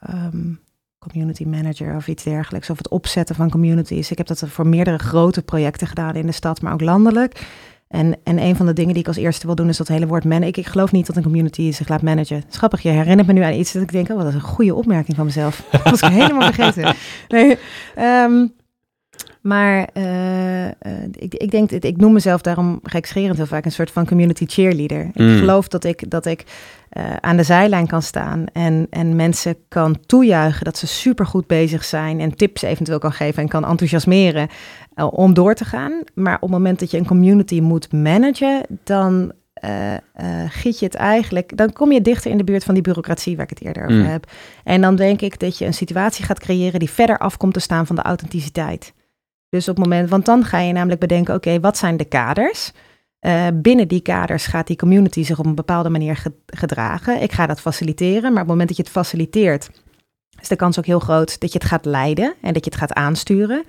ehm, community manager of iets dergelijks. Of het opzetten van communities. Ik heb dat voor meerdere grote projecten gedaan in de stad, maar ook landelijk. En, en een van de dingen die ik als eerste wil doen is dat hele woord managen. Ik, ik geloof niet dat een community zich laat managen. Schappig, je herinnert me nu aan iets dat ik denk, oh, wat is een goede opmerking van mezelf. *laughs* Dat was ik helemaal vergeten. Nee, ehm, maar uh, uh, ik, ik denk, ik noem mezelf daarom gekscherend heel vaak een soort van community cheerleader. Ik Mm. geloof dat ik, dat ik uh, aan de zijlijn kan staan en, en mensen kan toejuichen dat ze supergoed bezig zijn en tips eventueel kan geven en kan enthousiasmeren uh, om door te gaan. Maar op het moment dat je een community moet managen, dan uh, uh, giet je het eigenlijk, dan kom je dichter in de buurt van die bureaucratie waar ik het eerder over Mm. heb. En dan denk ik dat je een situatie gaat creëren die verder afkomt te staan van de authenticiteit. Dus op het moment, want dan ga je namelijk bedenken, oké, wat zijn de kaders? Uh, binnen die kaders gaat die community zich op een bepaalde manier ge gedragen. Ik ga dat faciliteren, maar op het moment dat je het faciliteert, is de kans ook heel groot dat je het gaat leiden en dat je het gaat aansturen.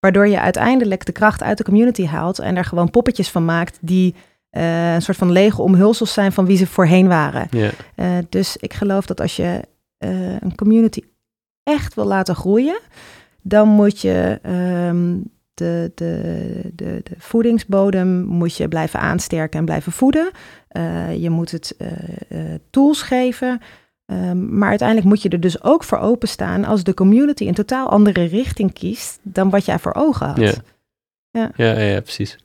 Waardoor je uiteindelijk de kracht uit de community haalt en er gewoon poppetjes van maakt die uh, een soort van lege omhulsels zijn van wie ze voorheen waren. Uh, dus ik geloof dat als je een community echt wil laten groeien, dan moet je um, de, de, de, de, voedingsbodem moet je blijven aansterken en blijven voeden. Uh, je moet het uh, tools geven. Um, maar uiteindelijk moet je er dus ook voor openstaan als de community een totaal andere richting kiest dan wat jij voor ogen had. Ja, ja. ja, ja precies.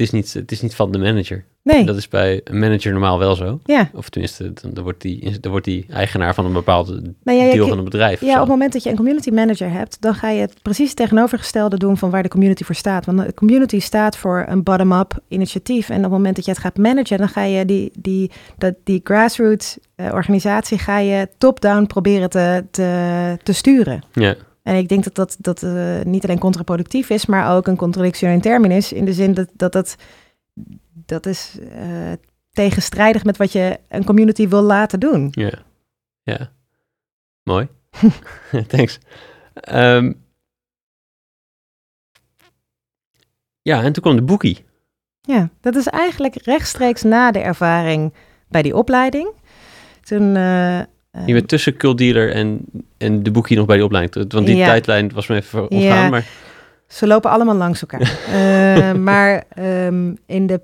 Het is, niet, het is niet van de manager. Nee. Dat is bij een manager normaal wel zo. Ja. Of tenminste, dan, wordt die, dan wordt die eigenaar van een bepaald nou ja, deel van een bedrijf. Ja, op het moment dat je een community manager hebt, dan ga je het precies tegenovergestelde doen van waar de community voor staat. Want de community staat voor een bottom-up initiatief. En op het moment dat je het gaat managen, dan ga je die, die, dat, die grassroots uh, organisatie ga je top-down proberen te, te, te sturen. Ja. En ik denk dat dat, dat uh, niet alleen contraproductief is, maar ook een contradictie in terminus. In de zin dat dat, dat dat is uh, tegenstrijdig met wat je een community wil laten doen. Ja, ja. Mooi. *laughs* Thanks. Um, ja, en toen kwam de boekie. Ja, dat is eigenlijk rechtstreeks na de ervaring bij die opleiding. Toen... Uh, je bent tussen cultdealer en, en de boekie nog bij die opleiding. Want die ja. tijdlijn was me even ontgaan, ja. maar... Ze lopen allemaal langs elkaar. uh, *laughs* maar um, in de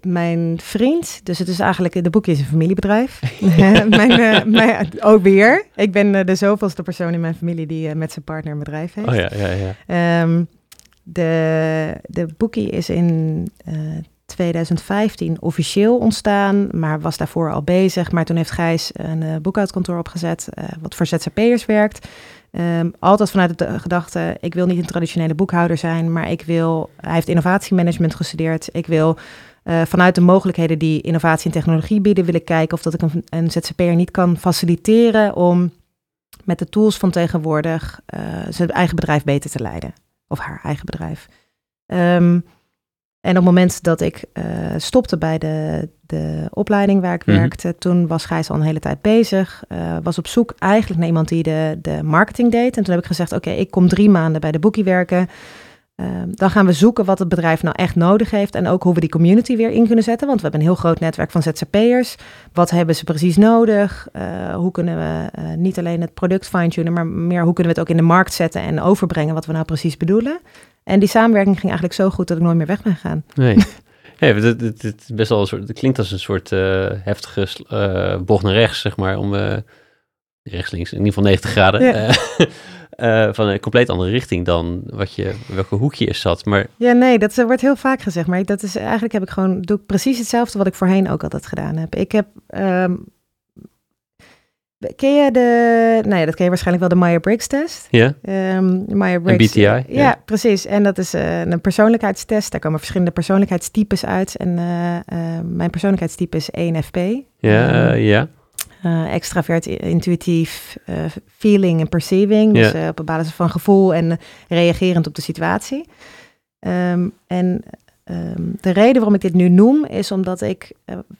mijn vriend, dus het is eigenlijk, de boekje is een familiebedrijf. *laughs* *laughs* mijn, uh, mijn, ook weer. Ik ben uh, de zoveelste persoon in mijn familie die uh, met zijn partner een bedrijf heeft. Oh ja, ja, ja. Um, de, de boekie is in 2015 officieel ontstaan, maar was daarvoor al bezig. Maar toen heeft Gijs een boekhoudkantoor opgezet, wat voor ZZP'ers werkt. Um, altijd vanuit de gedachte, ik wil niet een traditionele boekhouder zijn, maar ik wil, hij heeft innovatiemanagement gestudeerd. Ik wil uh, vanuit de mogelijkheden die innovatie en technologie bieden, wil ik kijken of dat ik een, een ZZP'er niet kan faciliteren om met de tools van tegenwoordig zijn eigen bedrijf beter te leiden. Of haar eigen bedrijf. Um, en op het moment dat ik uh, stopte bij de, de opleiding waar ik Mhm. werkte, toen was Gijs al een hele tijd bezig. Uh, was op zoek eigenlijk naar iemand die de, de marketing deed. En toen heb ik gezegd, oké, ik kom drie maanden bij de boekie werken. Uh, dan gaan we zoeken wat het bedrijf nou echt nodig heeft. En ook hoe we die community weer in kunnen zetten. Want we hebben een heel groot netwerk van ZZP'ers. Wat hebben ze precies nodig? Uh, hoe kunnen we uh, niet alleen het product fine-tunen, maar meer hoe kunnen we het ook in de markt zetten en overbrengen wat we nou precies bedoelen? En die samenwerking ging eigenlijk zo goed dat ik nooit meer weg ben gegaan. Nee. Het, het, het, best wel een soort, het klinkt als een soort uh, heftige bocht naar rechts, zeg maar, om rechts, links, in ieder geval 90 graden. Ja. *laughs* Uh, van een compleet andere richting dan wat je, welke hoek je is zat. Maar... Ja, nee, dat wordt heel vaak gezegd. Maar dat is eigenlijk heb ik gewoon, doe ik precies hetzelfde wat ik voorheen ook altijd gedaan heb. Ik heb, um, ken je de, nou ja, dat ken je waarschijnlijk wel, de Meyer-Briggs test. Ja. Um, Meyer-Briggs. BTI. Ja, ja, precies. En dat is uh, een persoonlijkheidstest. Daar komen verschillende persoonlijkheidstypes uit. En uh, mijn persoonlijkheidstype is ENFP. Ja, um, ja. Uh, extravert, intuïtief, uh, feeling en perceiving. Dus uh, op basis van gevoel en reagerend op de situatie. Um, en um, de reden waarom ik dit nu noem is omdat ik,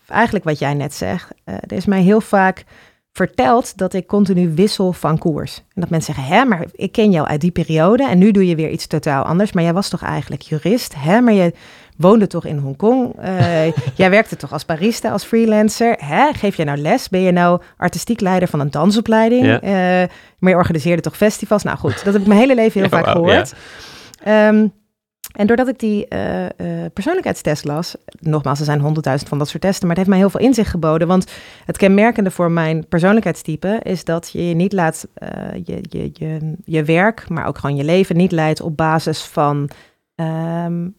eigenlijk wat jij net zegt, er is mij heel vaak vertelt dat ik continu wissel van koers. En dat mensen zeggen, hè, maar ik ken jou uit die periode en nu doe je weer iets totaal anders. Maar jij was toch eigenlijk jurist, hè? Maar je woonde toch in Hongkong? Uh, jij werkte toch als barista, als freelancer? Hè? Geef je nou les? Ben je nou artistiek leider van een dansopleiding? Ja. Uh, maar je organiseerde toch festivals? Nou goed, dat heb ik mijn hele leven heel vaak gehoord. Ja. Um, en doordat ik die uh, uh, persoonlijkheidstest las, nogmaals, er zijn honderdduizend van dat soort testen, maar het heeft mij heel veel inzicht geboden. Want het kenmerkende voor mijn persoonlijkheidstype is dat je je niet laat, je, je, je, je werk, maar ook gewoon je leven niet leidt op basis van, um,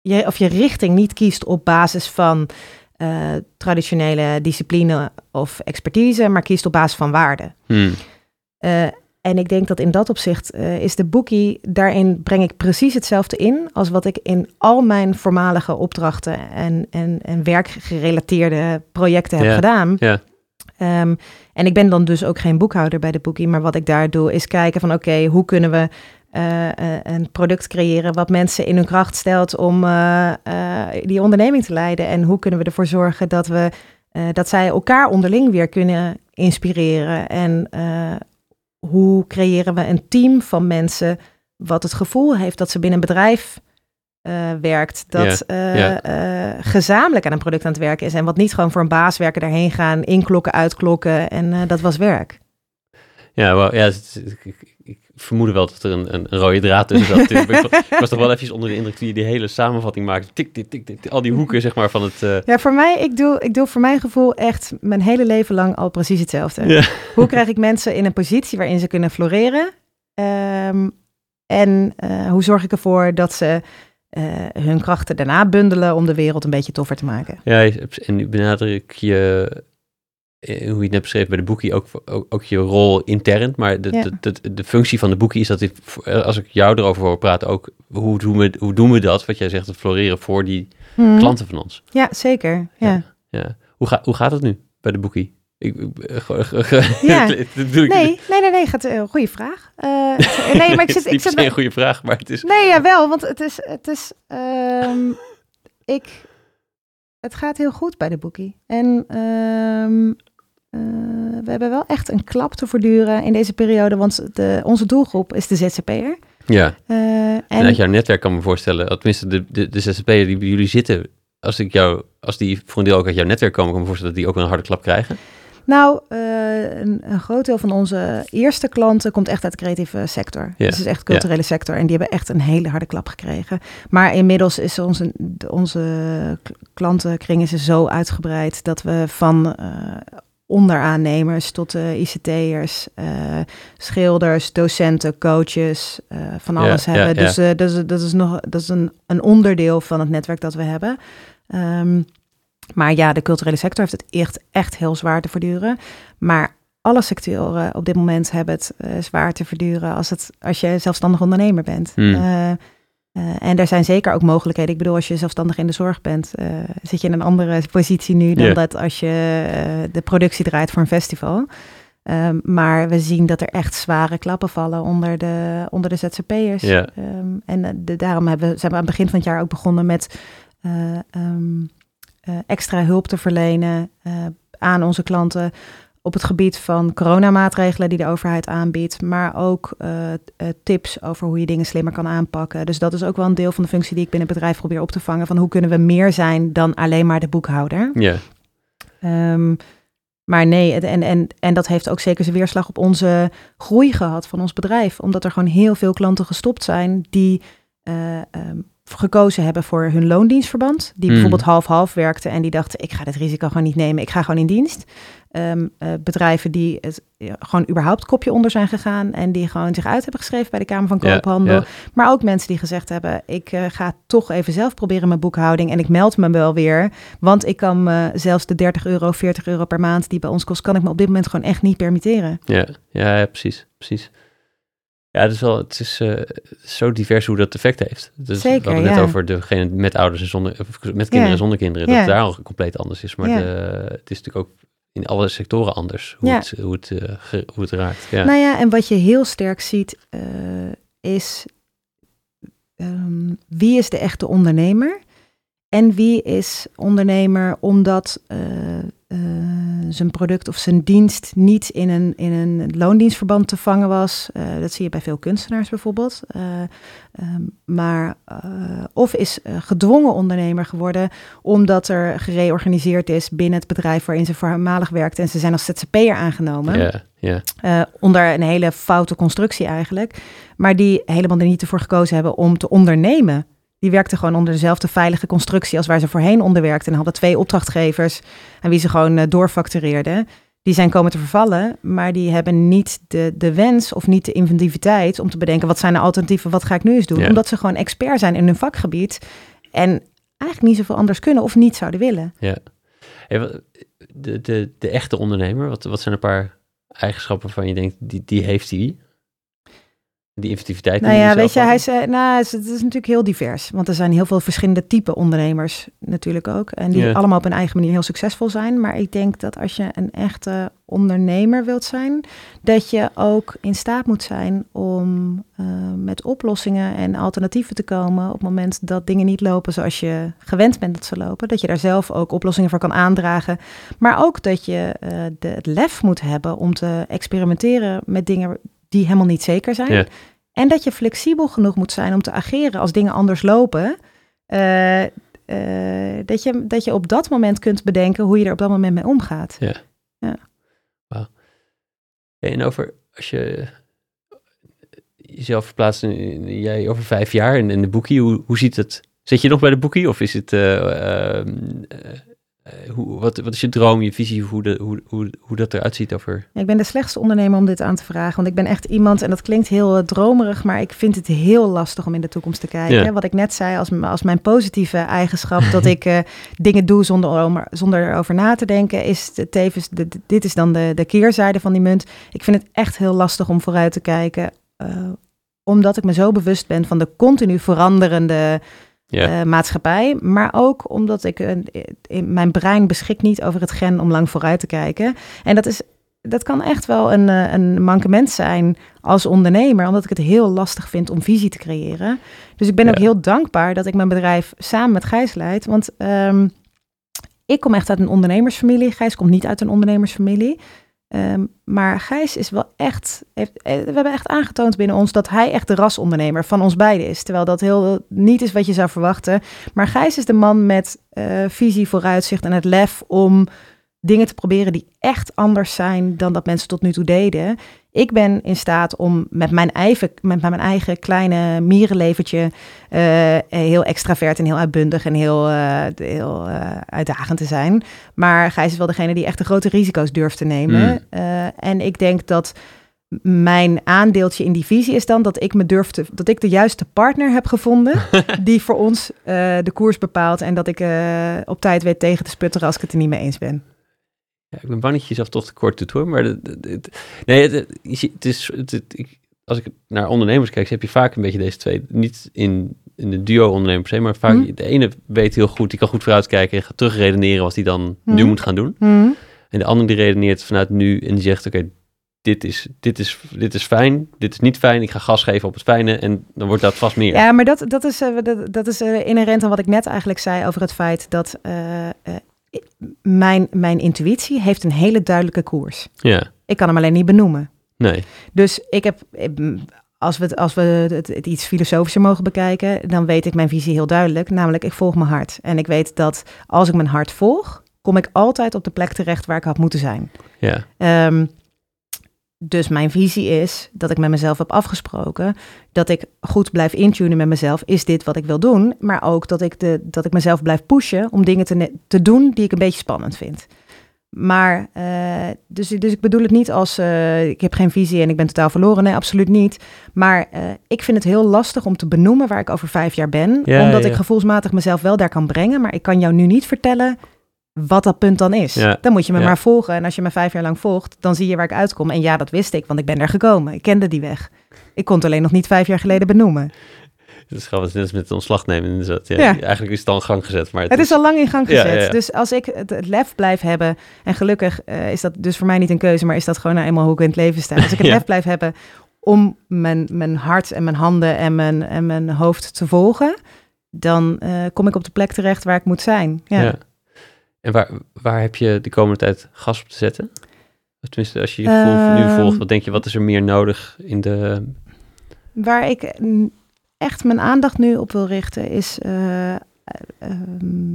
je, of je richting niet kiest op basis van traditionele discipline of expertise, maar kiest op basis van waarde. Hmm. En ik denk dat in dat opzicht uh, is de boekie, daarin breng ik precies hetzelfde in als wat ik in al mijn voormalige opdrachten en, en, en werkgerelateerde projecten heb gedaan. Um, en ik ben dan dus ook geen boekhouder bij de boekie, maar wat ik daar doe is kijken van oké, hoe kunnen we een product creëren wat mensen in hun kracht stelt om die onderneming te leiden. En hoe kunnen we ervoor zorgen dat we dat zij elkaar onderling weer kunnen inspireren? En hoe creëren we een team van mensen wat het gevoel heeft dat ze binnen een bedrijf uh, werkt, dat yeah, uh, uh, gezamenlijk aan een product aan het werken is en wat niet gewoon voor een baas werken, daarheen gaan, inklokken, uitklokken en dat was werk. Ja, well, ja ik, ik, vermoed wel dat er een, een rode draad tussen zat. ik was toch wel even onder de indruk die die hele samenvatting maakte. Tik, tik, tik, tik, al die hoeken zeg maar van het... Ja, voor mij, ik doe, ik doe voor mijn gevoel echt mijn hele leven lang al precies hetzelfde. Ja. Hoe krijg ik mensen in een positie waarin ze kunnen floreren? Um, en uh, hoe zorg ik ervoor dat ze uh, hun krachten daarna bundelen om de wereld een beetje toffer te maken? Ja, en nu benadruk je eh, hoe je het net beschreef bij de boekie, ook, ook, ook, je rol intern. Maar de, de, de, de, functie van de boekie is dat, ik, als ik jou erover hoor praten, ook hoe doen, we, hoe doen we dat, wat jij zegt, het floreren voor die hmm. klanten van ons. Ja, zeker. Ja. ja, ja. Hoe, ga, hoe gaat het nu bij de boekie? Ik, ja. nee, nee, nee, nee, gaat, uh, goede vraag. Uh, nee, maar ik *laughs* zit, ik zit een goede vraag, maar het is. Nee, ja, wel, want het is, het is, um, ik, het gaat heel goed bij de boekie. En um, uh, we hebben wel echt een klap te voortduren in deze periode, want de, onze doelgroep is de ZZP'er. Ja. Uh, en, en uit jouw netwerk kan me voorstellen, tenminste de, de, de ZZP'er die bij jullie zitten, als ik jou, als die voor een deel ook uit jouw netwerk komen, kan ik me voorstellen dat die ook een harde klap krijgen. Nou, uh, een, een, groot deel van onze eerste klanten komt echt uit de creatieve sector. Yeah. Dus het is echt culturele yeah. sector. En die hebben echt een hele harde klap gekregen. Maar inmiddels is onze, onze klantenkring is zo uitgebreid dat we van uh, onderaannemers tot uh, ICT'ers, schilders, docenten, coaches, van alles yeah, hebben. Dus dat, is, dat is nog dat is een, een onderdeel van het netwerk dat we hebben. Um, maar ja, de culturele sector heeft het echt, echt heel zwaar te verduren. Maar alle sectoren op dit moment hebben het zwaar te verduren als, het, als je zelfstandig ondernemer bent. Hmm. Uh, uh, en er zijn zeker ook mogelijkheden. Ik bedoel, als je zelfstandig in de zorg bent, zit je in een andere positie nu dan yeah. dat als je de productie draait voor een festival. Um, maar we zien dat er echt zware klappen vallen onder de, onder de ZZP'ers. Yeah. Um, en de, daarom hebben, zijn we aan het begin van het jaar ook begonnen met um, uh, extra hulp te verlenen aan onze klanten op het gebied van coronamaatregelen die de overheid aanbiedt, maar ook uh, tips over hoe je dingen slimmer kan aanpakken. Dus dat is ook wel een deel van de functie die ik binnen het bedrijf probeer op te vangen. Van hoe kunnen we meer zijn dan alleen maar de boekhouder? Ja. Yeah. Um, maar nee, en, en, en dat heeft ook zeker zijn weerslag op onze groei gehad van ons bedrijf. Omdat er gewoon heel veel klanten gestopt zijn die uh, um, gekozen hebben voor hun loondienstverband. Die mm. bijvoorbeeld half-half werkten en die dachten, ik ga dit risico gewoon niet nemen, ik ga gewoon in dienst. Um, uh, bedrijven die het, ja, gewoon überhaupt kopje onder zijn gegaan en die gewoon zich uit hebben geschreven bij de Kamer van Koophandel. Maar ook mensen die gezegd hebben, ik uh, ga toch even zelf proberen mijn boekhouding en ik meld me wel weer, want ik kan uh, zelfs de 30 euro, 40 euro per maand die bij ons kost, kan ik me op dit moment gewoon echt niet permitteren. Ja, ja, precies, precies. Ja, het is wel, het is uh, zo divers hoe dat effect heeft. Dus Zeker, we hadden net over degene met ouders en zonder, met kinderen en zonder kinderen, dat het daar al compleet anders is. Maar de, het is natuurlijk ook in alle sectoren anders hoe, het, hoe, het, uh, hoe het raakt. Ja. Nou ja, en wat je heel sterk ziet uh, is um, wie is de echte ondernemer en wie is ondernemer omdat zijn product of zijn dienst niet in een, in een loondienstverband te vangen was. Uh, dat zie je bij veel kunstenaars bijvoorbeeld. Uh, um, maar, of is gedwongen ondernemer geworden omdat er gereorganiseerd is binnen het bedrijf waarin ze voormalig werkte en ze zijn als ZZP'er aangenomen. Yeah, yeah. onder een hele foute constructie eigenlijk. Maar die helemaal er niet voor gekozen hebben om te ondernemen. Die werkten gewoon onder dezelfde veilige constructie als waar ze voorheen onder werkten. En hadden twee opdrachtgevers aan wie ze gewoon uh, doorfactureerden. Die zijn komen te vervallen, maar die hebben niet de, de wens of niet de inventiviteit om te bedenken wat zijn de alternatieven, wat ga ik nu eens doen. Omdat ze gewoon expert zijn in hun vakgebied en eigenlijk niet zoveel anders kunnen of niet zouden willen. Ja. de, de, de echte ondernemer, wat, wat zijn een paar eigenschappen van je denkt, die, die heeft hij? Die inventiviteit. Nou ja, weet je, hij is, nou, het is, natuurlijk heel divers. Want er zijn heel veel verschillende type ondernemers natuurlijk ook. En die allemaal op hun eigen manier heel succesvol zijn. Maar ik denk dat als je een echte ondernemer wilt zijn, dat je ook in staat moet zijn om uh, met oplossingen en alternatieven te komen op het moment dat dingen niet lopen zoals je gewend bent dat ze lopen. Dat je daar zelf ook oplossingen voor kan aandragen. Maar ook dat je uh, de, het lef moet hebben om te experimenteren met dingen die helemaal niet zeker zijn. En dat je flexibel genoeg moet zijn om te ageren als dingen anders lopen. Uh, uh, dat, je, dat je op dat moment kunt bedenken hoe je er op dat moment mee omgaat. Ja. ja. Wow. en over als je jezelf verplaatst, jij over vijf jaar in, in de boekie, hoe, hoe ziet het? Zit je nog bij de boekie of is het uh, eh, hoe, wat, wat is je droom, je visie, hoe, de, hoe, hoe, hoe dat eruit ziet over... ik ben de slechtste ondernemer om dit aan te vragen. Want ik ben echt iemand, en dat klinkt heel uh, dromerig, maar ik vind het heel lastig om in de toekomst te kijken. Wat ik net zei, als, als mijn positieve eigenschap, dat ik uh, *laughs* dingen doe zonder, zonder erover na te denken, is tevens, de, dit is dan de, de keerzijde van die munt. Ik vind het echt heel lastig om vooruit te kijken omdat ik me zo bewust ben van de continu veranderende Uh, maatschappij. Maar ook omdat ik in mijn brein beschik niet over het gen om lang vooruit te kijken. En dat is. Dat kan echt wel een, eh, een mankement zijn als ondernemer, omdat ik het heel lastig vind om visie te creëren. Dus ik ben ook heel dankbaar dat ik mijn bedrijf samen met Gijs leid. Want um, ik kom echt uit een ondernemersfamilie. Gijs komt niet uit een ondernemersfamilie. Um, maar Gijs is wel echt, heeft, eh, we hebben echt aangetoond binnen ons dat hij echt de rasondernemer van ons beiden is. Terwijl dat heel niet is wat je zou verwachten. Maar Gijs is de man met uh, visie, vooruitzicht en het lef om dingen te proberen die echt anders zijn dan dat mensen tot nu toe deden. Ik ben in staat om met mijn eigen, met mijn eigen kleine mierenlevertje uh, heel extravert en heel uitbundig en heel, uh, heel uh, uitdagend te zijn. Maar Gijs is wel degene die echt de grote risico's durft te nemen. Mm. en ik denk dat mijn aandeeltje in die visie is dan dat ik me durf te, dat ik de juiste partner heb gevonden *laughs* die voor ons de koers bepaalt en dat ik op tijd weet tegen te sputteren als ik het er niet mee eens ben. Ja, ik ben bang dat je jezelf toch te kort doet hoor. Maar het, nee, het, het is, ik, als ik naar ondernemers kijk, heb je vaak een beetje deze twee. Niet in, in de duo-ondernemer per se, maar vaak mm. de ene weet heel goed, die kan goed vooruitkijken en gaat terugredeneren wat hij dan mm. nu moet gaan doen. Mm. En de andere die redeneert vanuit nu en die zegt: Oké, dit is, dit, is, dit is fijn, dit is niet fijn, ik ga gas geven op het fijne en dan wordt dat vast meer. Ja, maar dat, dat is, uh, dat, dat is uh, inherent aan wat ik net eigenlijk zei over het feit dat uh, mijn, mijn intuïtie heeft een hele duidelijke koers. Ja. Ik kan hem alleen niet benoemen. Nee. Dus ik heb, als we, het, als we het, het, iets filosofischer mogen bekijken, dan weet ik mijn visie heel duidelijk. Namelijk, ik volg mijn hart. En ik weet dat als ik mijn hart volg, kom ik altijd op de plek terecht waar ik had moeten zijn. Ja. Um, dus mijn visie is dat ik met mezelf heb afgesproken dat ik goed blijf intunen met mezelf. Is dit wat ik wil doen? Maar ook dat ik, de, dat ik mezelf blijf pushen om dingen te, te doen die ik een beetje spannend vind. Maar, uh, dus, dus ik bedoel het niet als uh, ik heb geen visie en ik ben totaal verloren. Nee, absoluut niet. Maar uh, ik vind het heel lastig om te benoemen waar ik over vijf jaar ben. Ja, omdat ja. ik gevoelsmatig mezelf wel daar kan brengen. Maar ik kan jou nu niet vertellen wat dat punt dan is. Dan moet je me maar volgen. En als je me vijf jaar lang volgt, dan zie je waar ik uitkom. En ja, dat wist ik, want ik ben er gekomen. Ik kende die weg. Ik kon het alleen nog niet vijf jaar geleden benoemen. Dat is grappig, net als met ontslag nemen. Dat, ja, ja. Eigenlijk is het al in gang gezet. Maar het, het is, al lang in gang gezet. Dus als ik het, lef blijf hebben, en gelukkig uh, is dat dus voor mij niet een keuze, maar is dat gewoon nou eenmaal hoe ik in het leven sta. Als ik het *laughs* lef blijf hebben om mijn, mijn hart en mijn handen en mijn, en mijn hoofd te volgen, dan uh, kom ik op de plek terecht waar ik moet zijn. ja. En waar, waar heb je de komende tijd gas op te zetten? Of tenminste, als je je gevoel nu Ehm. volgt, wat denk je, wat is er meer nodig in de... Waar ik echt mijn aandacht nu op wil richten is eh, ehm,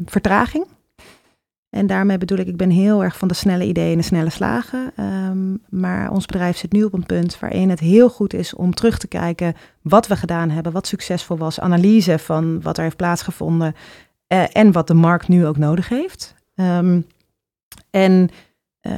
vertraging. En daarmee bedoel ik, ik ben heel erg van de snelle ideeën en de snelle slagen. Ehm, maar ons bedrijf zit nu op een punt waarin het heel goed is om terug te kijken wat we gedaan hebben, wat succesvol was, analyse van wat er heeft plaatsgevonden eh, en wat de markt nu ook nodig heeft. Ehm, en eh,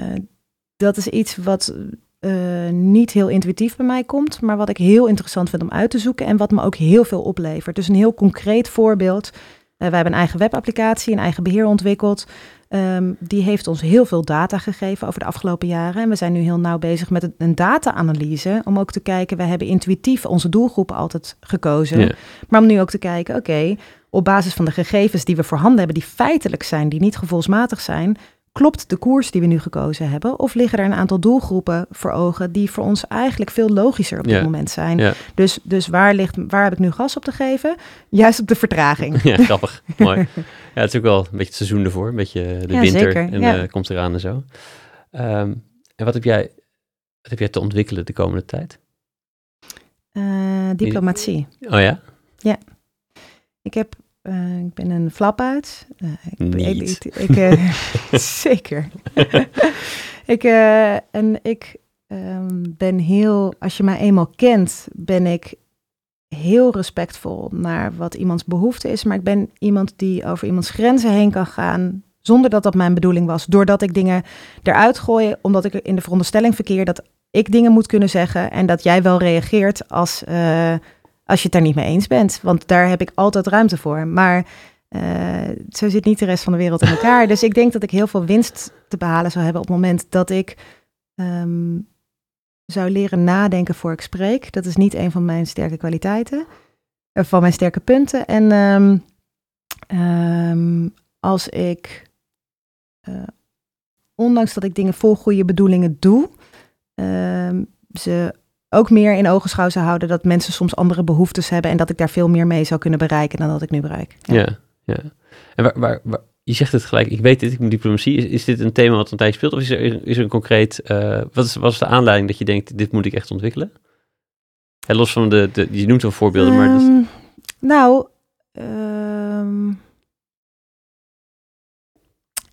dat is iets wat eh, niet heel intuïtief bij mij komt, maar wat ik heel interessant vind om uit te zoeken en wat me ook heel veel oplevert. Dus een heel concreet voorbeeld. Eh, wij hebben een eigen webapplicatie, een eigen beheer ontwikkeld. Ehm, die heeft ons heel veel data gegeven over de afgelopen jaren. En we zijn nu heel nauw bezig met een- data-analyse. Om ook te kijken, we hebben intuïtief onze doelgroepen altijd gekozen. Ja. Maar om nu ook te kijken, oké, op basis van de gegevens die we voorhanden hebben, die feitelijk zijn, die niet gevoelsmatig zijn, klopt de koers die we nu gekozen hebben? Of liggen er een aantal doelgroepen voor ogen die voor ons eigenlijk veel logischer op dit Ja. moment zijn? Ja. Dus, dus waar, ligt, waar heb ik nu gas op te geven? Juist op de vertraging. *laughs* Ja, grappig. Mooi. Ja, het is ook wel een beetje het seizoen ervoor. Een beetje de Ja, winter zeker. en Ja. eh, komt eraan en zo. Ehm, en wat heb, jij, wat heb jij te ontwikkelen de komende tijd? Eh, diplomatie. Oh ja? Ik heb, eh, ik ben een flap uit. Eh, ik, Niet. Ik, ik, eh, *laughs* zeker. *laughs* ik, en ik ehm, ben heel, als je mij eenmaal kent, ben ik heel respectvol naar wat iemands behoefte is. Maar ik ben iemand die over iemands grenzen heen kan gaan. Zonder dat dat mijn bedoeling was. Doordat ik dingen eruit gooi. Omdat ik in de veronderstelling verkeer dat ik dingen moet kunnen zeggen. En dat jij wel reageert als, als je het daar niet mee eens bent. Want daar heb ik altijd ruimte voor. Maar eh, zo zit niet de rest van de wereld in *laughs* elkaar. dus ik denk dat ik heel veel winst te behalen zou hebben op het moment dat ik ehm, zou leren nadenken voor ik spreek. Dat is niet een van mijn sterke kwaliteiten. Of van mijn sterke punten. En ehm, ehm, als ik, eh, ondanks dat ik dingen vol goede bedoelingen doe, ze ook meer in ogenschouw zou houden dat mensen soms andere behoeftes hebben en dat ik daar veel meer mee zou kunnen bereiken dan dat ik nu bereik. Ja. ja, En waar, waar, waar- je zegt het gelijk, ik weet dit, ik moet diplomatie. Is, is dit een thema wat een tijdje speelt? Of is er, is er een concreet, eh, wat, is, wat is de aanleiding dat je denkt, dit moet ik echt ontwikkelen? En los van de, de je noemt wel voorbeelden, maar dat, Ehm, nou, ehm,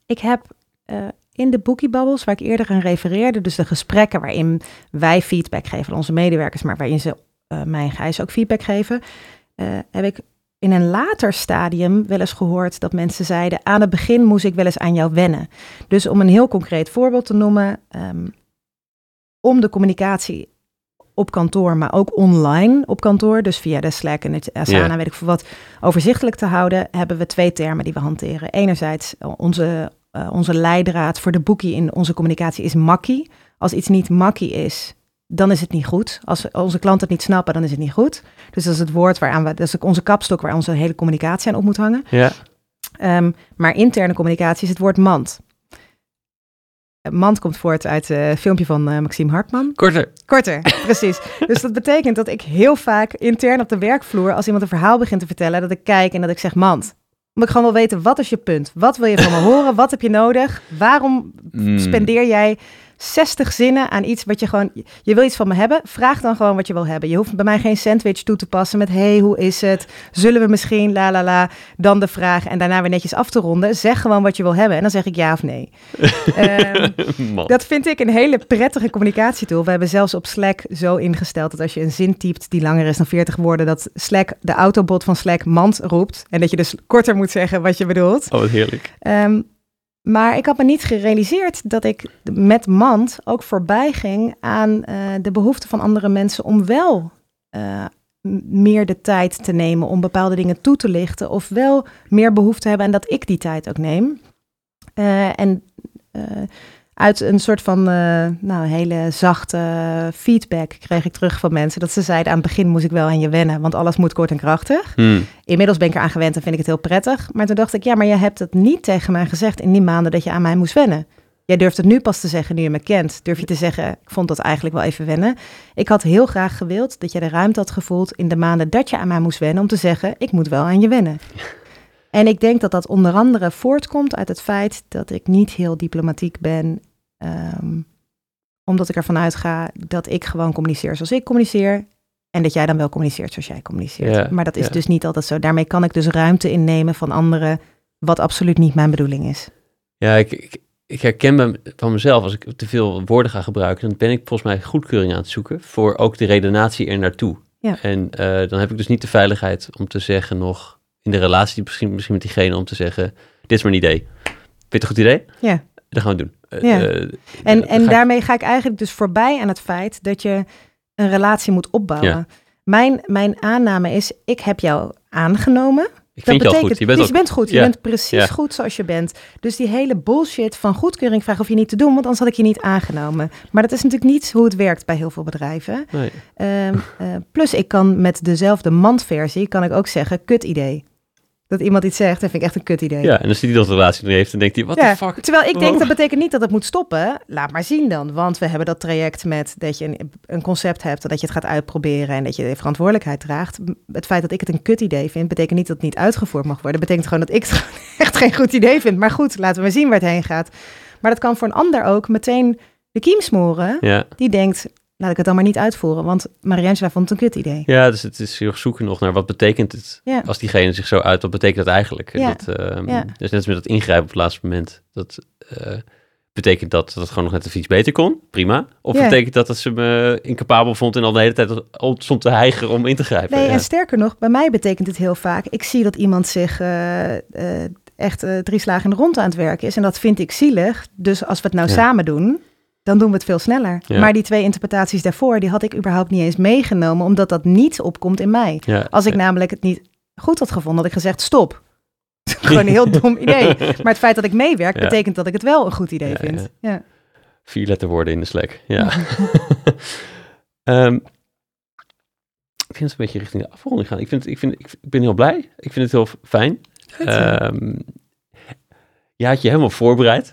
ik heb eh, in de boekiebabbels, waar ik eerder aan refereerde, dus de gesprekken waarin wij feedback geven aan onze medewerkers, maar waarin ze eh, mij en Gijs ook feedback geven, eh, heb ik in een later stadium wel eens gehoord dat mensen zeiden, aan het begin moest ik wel eens aan jou wennen. Dus om een heel concreet voorbeeld te noemen, ehm, om de communicatie op kantoor, maar ook online op kantoor, dus via de Slack en het Asana, weet ik veel wat, overzichtelijk te houden, hebben we twee termen die we hanteren. Enerzijds eh, onze, eh, onze leidraad voor de boekie in onze communicatie is makkie. Als iets niet makkie is, dan is het niet goed. Als onze klanten het niet snappen, dan is het niet goed. Dus dat is het woord waaraan we, dat is onze kapstok waar onze hele communicatie aan op moet hangen. ja, Ehm, maar interne communicatie is het woord mand. Eh, Mand komt voort uit het eh, filmpje van Maxime Hartman. korter. Korter, precies. *laughs* Dus dat betekent dat ik heel vaak intern op de werkvloer, als iemand een verhaal begint te vertellen, dat ik kijk en dat ik zeg, mand. Omdat ik gewoon wil weten, wat is je punt? Wat wil je van me horen? Wat heb je nodig? Waarom Mm. spendeer jij 60 zinnen aan iets wat je gewoon... Je wil iets van me hebben, vraag dan gewoon wat je wil hebben. Je hoeft bij mij geen sandwich toe te passen met... hey, hoe is het? Zullen we misschien, la la la, dan de vraag... en daarna weer netjes af te ronden. Zeg gewoon wat je wil hebben en dan zeg ik ja of nee. *laughs* Ehm, dat vind ik een hele prettige communicatietool. We hebben zelfs op Slack zo ingesteld dat als je een zin typt die langer is dan 40 woorden, dat Slack, de autobot van Slack, mand roept. En dat je dus korter moet zeggen wat je bedoelt. Oh, wat heerlijk. Ehm, maar ik had me niet gerealiseerd dat ik met mand ook voorbij ging aan eh, de behoefte van andere mensen om wel eh, meer de tijd te nemen om bepaalde dingen toe te lichten. Of wel meer behoefte hebben en dat ik die tijd ook neem. Eh, en uit een soort van eh, nou, hele zachte feedback kreeg ik terug van mensen. Dat ze zeiden aan het begin moest ik wel aan je wennen, want alles moet kort en krachtig. Hmm. Inmiddels ben ik eraan gewend en vind ik het heel prettig. Maar toen dacht ik, ja, maar je hebt het niet tegen mij gezegd in die maanden dat je aan mij moest wennen. Jij durft het nu pas te zeggen nu je me kent. Durf je te zeggen, ik vond dat eigenlijk wel even wennen. Ik had heel graag gewild dat je de ruimte had gevoeld in de maanden dat je aan mij moest wennen om te zeggen, ik moet wel aan je wennen. En ik denk dat dat onder andere voortkomt uit het feit dat ik niet heel diplomatiek ben. Ehm, omdat ik ervan uitga dat ik gewoon communiceer zoals ik communiceer. En dat jij dan wel communiceert zoals jij communiceert. Ja, maar dat is ja. dus niet altijd zo. Daarmee kan ik dus ruimte innemen van anderen, wat absoluut niet mijn bedoeling is. Ja, ik, ik, ik herken me van mezelf, als ik te veel woorden ga gebruiken, dan ben ik volgens mij goedkeuring aan het zoeken voor ook de redenatie er naartoe. Ja. En eh, dan heb ik dus niet de veiligheid om te zeggen nog in de relatie misschien, misschien met diegene om te zeggen, dit is mijn idee. Vind je het een goed idee? Ja. Dat gaan we doen. Eh, Ja. eh, En, en daarmee ga ik eigenlijk dus voorbij aan het feit dat je een relatie moet opbouwen. Ja. Mijn, mijn aanname is, ik heb jou aangenomen. ik vind je al goed. Je bent dus ook, je bent goed. Je bent precies Ja. goed zoals je bent. Dus die hele bullshit van goedkeuring vragen hoef je niet te doen, want anders had ik je niet aangenomen. Maar dat is natuurlijk niet hoe het werkt bij heel veel bedrijven. nee. Ehm, eh, plus ik kan met dezelfde mandversie, kan ik ook zeggen, kut idee. Dat iemand iets zegt, dat vind ik echt een kut idee. Ja, en als hij die dat relatie nog heeft, dan denkt hij, wat Ja, de fuck? Terwijl ik denk Oh. dat betekent niet dat het moet stoppen. Laat maar zien dan. Want we hebben dat traject met dat je een, een concept hebt, dat je het gaat uitproberen en dat je de verantwoordelijkheid draagt. Het feit dat ik het een kut idee vind, betekent niet dat het niet uitgevoerd mag worden. betekent gewoon dat ik het *laughs* echt geen goed idee vind. Maar goed, laten we maar zien waar het heen gaat. Maar dat kan voor een ander ook meteen de kiem smoren. Ja. Die denkt, laat ik het dan maar niet uitvoeren. Want Mariangela vond het een kut idee. ja, dus het is heel zoeken nog naar wat betekent het Ja. als diegene zich zo uit, wat betekent dat eigenlijk? En Ja. Dat, Ja. Dus net als met dat ingrijpen op het laatste moment. Dat eh, betekent dat dat het gewoon nog net even iets beter kon, prima. Of Ja. betekent dat dat ze me incapabel vond en al de hele tijd stond te hijgen om in te grijpen? Nee, en sterker nog, bij mij betekent het heel vaak. Ik zie dat iemand zich eh, eh, echt drie slagen in de rond aan het werken is. En dat vind ik zielig. Dus als we het nou samen doen, dan doen we het veel sneller. Ja. Maar die twee interpretaties daarvoor, die had ik überhaupt niet eens meegenomen, omdat dat niet opkomt in mij. Ja, Als ik ja. namelijk het niet goed had gevonden, had ik gezegd stop. *laughs* Gewoon een heel *laughs* dom idee. Maar het feit dat ik meewerk, Ja. betekent dat ik het wel een goed idee Ja, vind. Ja. Vier letterwoorden in de Slack, ja. *laughs* Ehm, ik vind het een beetje richting de afronding gaan. Ik, vind, ik, vind, ik ben heel blij. Ik vind het heel fijn. Ehm je had je helemaal voorbereid.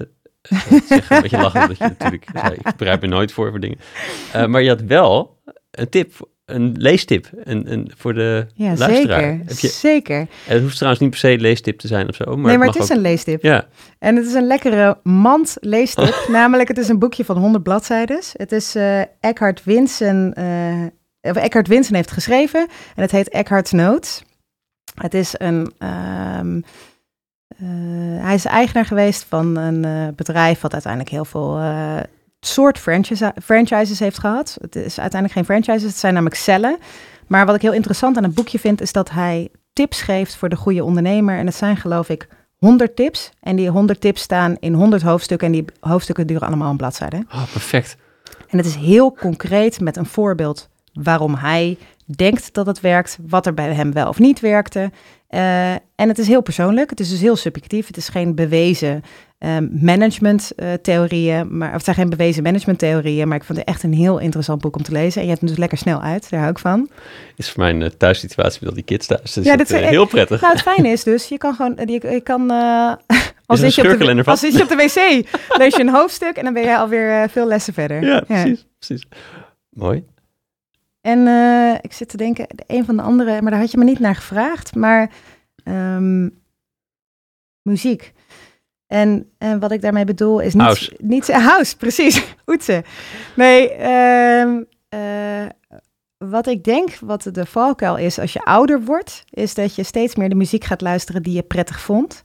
Ik zeg een beetje lachen, je natuurlijk zei, ik bereid me nooit voor voor dingen. Eh, maar je had wel een tip, een leestip een, een, voor de Ja, luisteraar. zeker. Heb je, Zeker. en het hoeft trouwens niet per se een leestip te zijn of zo. Maar nee, maar het is ook- een leestip. Ja, En het is een lekkere mand leestip. *laughs* namelijk, het is een boekje van 100 bladzijden. Het is eh Eckhart Winsen. eh, of Eckhart Winsen heeft geschreven. En het heet Eckhart's Notes. Het is een. ehm, eh, hij is eigenaar geweest van een eh, bedrijf wat uiteindelijk heel veel eh, soort franchise, franchises heeft gehad. Het is uiteindelijk geen franchises, het zijn namelijk cellen. Maar wat ik heel interessant aan het boekje vind, is dat hij tips geeft voor de goede ondernemer. En het zijn geloof ik 100 tips. En die 100 tips staan in 100 hoofdstukken. En die hoofdstukken duren allemaal een bladzijde. oh, perfect. En het is heel concreet met een voorbeeld waarom hij denkt dat het werkt, wat er bij hem wel of niet werkte. Eh, en het is heel persoonlijk, het is dus heel subjectief. Het is geen bewezen management-theorieën, maar of het zijn geen bewezen management-theorieën, maar ik vond het echt een heel interessant boek om te lezen. En je hebt hem dus lekker snel uit, daar hou ik van. Is voor mijn uh, thuissituatie met al die kids thuis. Dus Ja, dat, is eh, heel prettig. Nou, het fijne is dus, je kan gewoon, je, je kan, eh, *laughs* als zit je op de, als zit je op de wc, lees je een hoofdstuk en dan ben je alweer eh, veel lessen verder. Ja, precies, precies. Mooi. En eh, ik zit te denken, een van de andere, maar daar had je me niet naar gevraagd, maar ehm, muziek. En, en wat ik daarmee bedoel is niet... House. niet *laughs* house, precies. Oetse. Nee, ehm, eh, wat ik denk wat de valkuil is als je ouder wordt, is dat je steeds meer de muziek gaat luisteren die je prettig vond.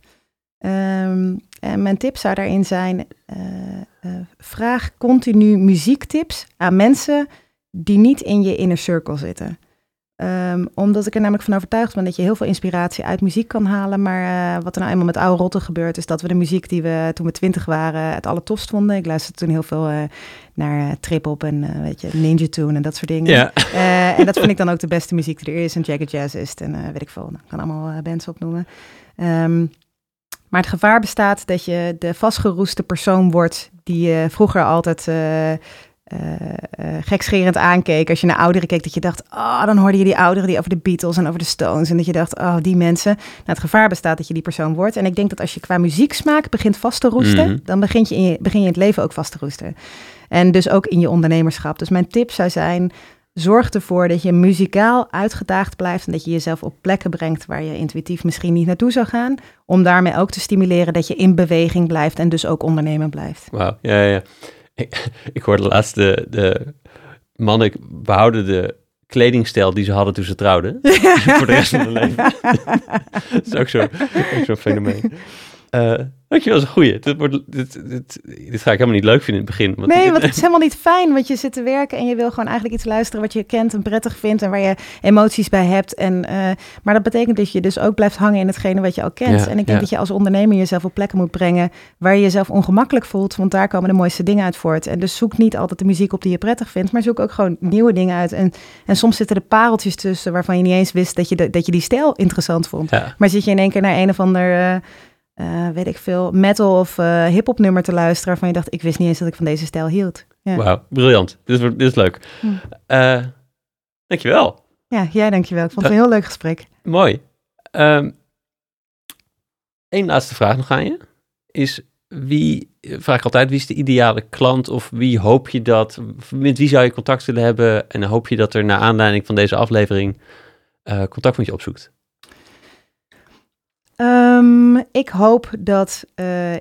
Ehm, en mijn tip zou daarin zijn, eh, eh, vraag continu muziektips aan mensen die niet in je inner circle zitten. Ehm, omdat ik er namelijk van overtuigd ben dat je heel veel inspiratie uit muziek kan halen. Maar eh, wat er nou eenmaal met oude rotten gebeurt, is dat we de muziek die we toen we twintig waren het allertofst vonden. Ik luisterde toen heel veel eh, naar eh, trip-hop en eh, weet je, Ninja Tune en dat soort dingen. En dat vind ik dan *laughs* ook de beste muziek die er is. En Jagged Jazzist en eh, weet ik veel. Ik kan allemaal bands opnoemen. Ehm, maar het gevaar bestaat dat je de vastgeroeste persoon wordt die je vroeger altijd uh, uh, uh, gekscherend aankeek. Als je naar ouderen keek, dat je dacht, oh, dan hoorde je die ouderen die over de Beatles en over de Stones. En dat je dacht, oh, die mensen. Nou, het gevaar bestaat dat je die persoon wordt. En ik denk dat als je qua muzieksmaak begint vast te roesten, Mhm. dan begin je, in je, begin je in het leven ook vast te roesten. En dus ook in je ondernemerschap. Dus mijn tip zou zijn, zorg ervoor dat je muzikaal uitgedaagd blijft en dat je jezelf op plekken brengt waar je intuïtief misschien niet naartoe zou gaan. Om daarmee ook te stimuleren dat je in beweging blijft en dus ook ondernemen blijft. Wauw, ja, ja. Ik, ik hoorde laatst de, de mannen behouden de kledingstijl die ze hadden toen ze trouwden. *laughs* voor de rest van hun leven. *laughs* dat is ook zo'n zo fenomeen. Uh, Dankjewel, dat is een goeie. Dit, wordt, dit, dit, dit, ga ik helemaal niet leuk vinden in het begin. Want nee, want het is *laughs* helemaal niet fijn, want je zit te werken en je wil gewoon eigenlijk iets luisteren wat je kent en prettig vindt en waar je emoties bij hebt. En, uh, maar dat betekent dat je dus ook blijft hangen in hetgene wat je al kent. en ik denk dat je als ondernemer jezelf op plekken moet brengen waar je jezelf ongemakkelijk voelt, want daar komen de mooiste dingen uit voort. En dus zoek niet altijd de muziek op die je prettig vindt, maar zoek ook gewoon nieuwe dingen uit. En, en soms zitten er pareltjes tussen waarvan je niet eens wist dat je, de, dat je die stijl interessant vond. Maar zit je in één keer naar een of ander... Uh, uh, weet ik veel, metal of uh, hip-hop nummer te luisteren. waarvan je dacht, ik wist niet eens dat ik van deze stijl hield. Ja. Wauw, briljant. Dit is, dit is leuk. Hm. Uh, dankjewel. Ja, jij dankjewel. Ik vond het een heel leuk gesprek. Mooi. Um, Eén laatste vraag nog aan je. Is wie, vraag ik altijd, wie is de ideale klant of wie hoop je dat, met wie zou je contact willen hebben en hoop je dat er naar aanleiding van deze aflevering contact met je opzoekt? Um, ik hoop dat uh,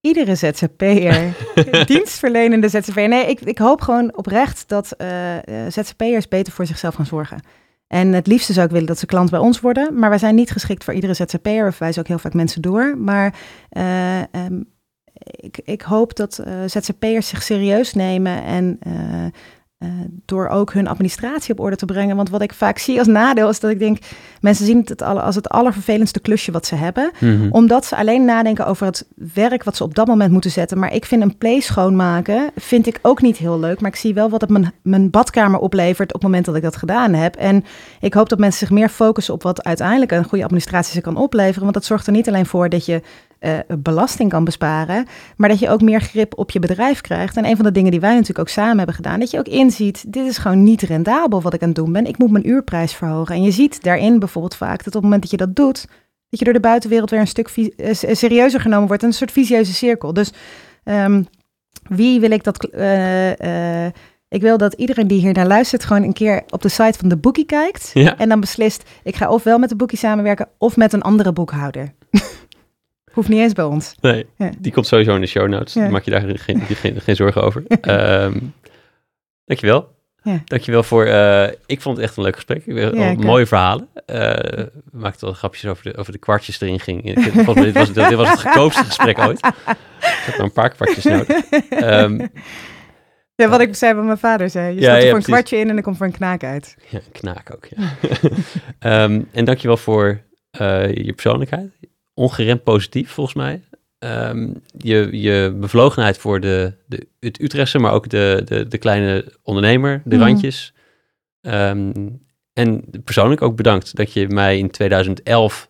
iedere ZZP'er, *laughs* dienstverlenende ZZP'er, nee, ik, ik hoop gewoon oprecht dat uh, ZZP'ers beter voor zichzelf gaan zorgen. En het liefste zou ik willen dat ze klant bij ons worden, maar wij zijn niet geschikt voor iedere ZZP'er. We verwijzen ook heel vaak mensen door. Maar uh, um, ik, ik, hoop dat uh, ZZP'ers zich serieus nemen en uh, door ook hun administratie op orde te brengen. Want wat ik vaak zie als nadeel is dat ik denk, mensen zien het als het allervervelendste klusje wat ze hebben. Mm-hmm. Omdat ze alleen nadenken over het werk wat ze op dat moment moeten zetten. Maar ik vind een play schoonmaken, vind ik ook niet heel leuk. Maar ik zie wel wat het mijn, mijn badkamer oplevert op het moment dat ik dat gedaan heb. En ik hoop dat mensen zich meer focussen op wat uiteindelijk een goede administratie ze kan opleveren. Want dat zorgt er niet alleen voor dat je uh, belasting kan besparen, maar dat je ook meer grip op je bedrijf krijgt. En een van de dingen die wij natuurlijk ook samen hebben gedaan, dat je ook inziet, dit is gewoon niet rendabel wat ik aan het doen ben. Ik moet mijn uurprijs verhogen. En je ziet daarin bijvoorbeeld vaak dat op het moment dat je dat doet, dat je door de buitenwereld weer een stuk uh, serieuzer genomen wordt. Een soort visieuze cirkel. Dus um, wie wil ik dat... Uh, ik wil dat iedereen die hier naar luistert gewoon een keer op de site van de Bookie kijkt. Ja. En dan beslist, ik ga ofwel met de Bookie samenwerken of met een andere boekhouder. *laughs* Hoeft niet eens bij ons. Nee, ja. die komt sowieso in de show notes. Ja. Maak je daar geen, geen, geen zorgen over. um, *laughs* dankjewel. Ja. Dankjewel voor, uh, ik vond het echt een leuk gesprek. Ja, mooie verhalen. Uh, we maakten wel grapjes over de, over de kwartjes erin ging. Dit, was, dit was het goedkoopste gesprek ooit. Ik heb maar een paar kwartjes nodig. Um, *laughs* ja, wat ik zei wat mijn vader zei. Je ja, er voor een kwartje in en dan komt er een knaak uit. Ja, een knaak ook, ja. um, *laughs* en dankjewel voor uh, je persoonlijkheid ongeremd positief, volgens mij. Um, je, je bevlogenheid voor de, de, het Utrechtse, maar ook de, de, de kleine ondernemer, de mm. randjes. Um, en persoonlijk ook bedankt dat je mij in 2011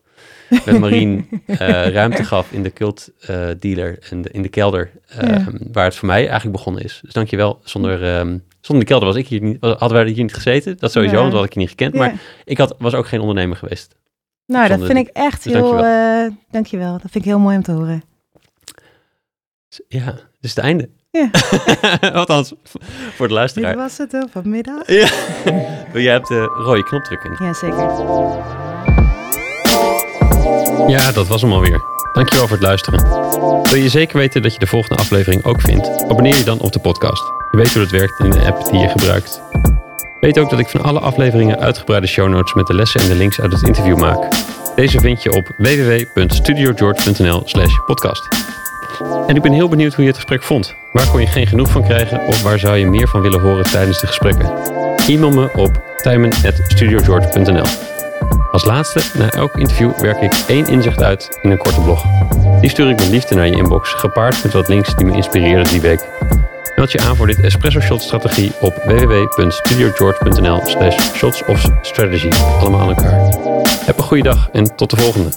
met Marien uh, *laughs* ruimte gaf in de cult uh, dealer en de, in de kelder, ja. waar het voor mij eigenlijk begonnen is. Dus dankjewel. Zonder, um, zonder de kelder was ik hier niet, hadden wij hier niet gezeten. Dat sowieso, ja. want had ik je niet gekend. Maar ik had, was ook geen ondernemer geweest. Nou, dat vind ik echt dus heel... Dankjewel. Uh, dankjewel. Dat vind ik heel mooi om te horen. Ja, dus het einde. Ja. *laughs* Althans, voor de luisteraar. Dit was het vanmiddag. Ja. Wil jij op de rode knop drukken? Ja, zeker. Ja, dat was hem alweer. Dankjewel voor het luisteren. Wil je zeker weten dat je de volgende aflevering ook vindt? Abonneer je dan op de podcast. Je weet hoe het werkt in de app die je gebruikt. Weet ook dat ik van alle afleveringen uitgebreide show notes met de lessen en de links uit het interview maak. Deze vind je op www.studiogeorge.nl slash podcast. En ik ben heel benieuwd hoe je het gesprek vond. Waar kon je geen genoeg van krijgen of waar zou je meer van willen horen tijdens de gesprekken? E-mail me op tijmen.studiogeorge.nl Als laatste, na elk interview werk ik één inzicht uit in een korte blog. Die stuur ik met liefde naar je inbox, gepaard met wat links die me inspireerden die week. Meld je aan voor dit espresso shot strategie op www.studiogeorge.nl slash shots of strategy. Allemaal aan elkaar. Heb een goede dag en tot de volgende.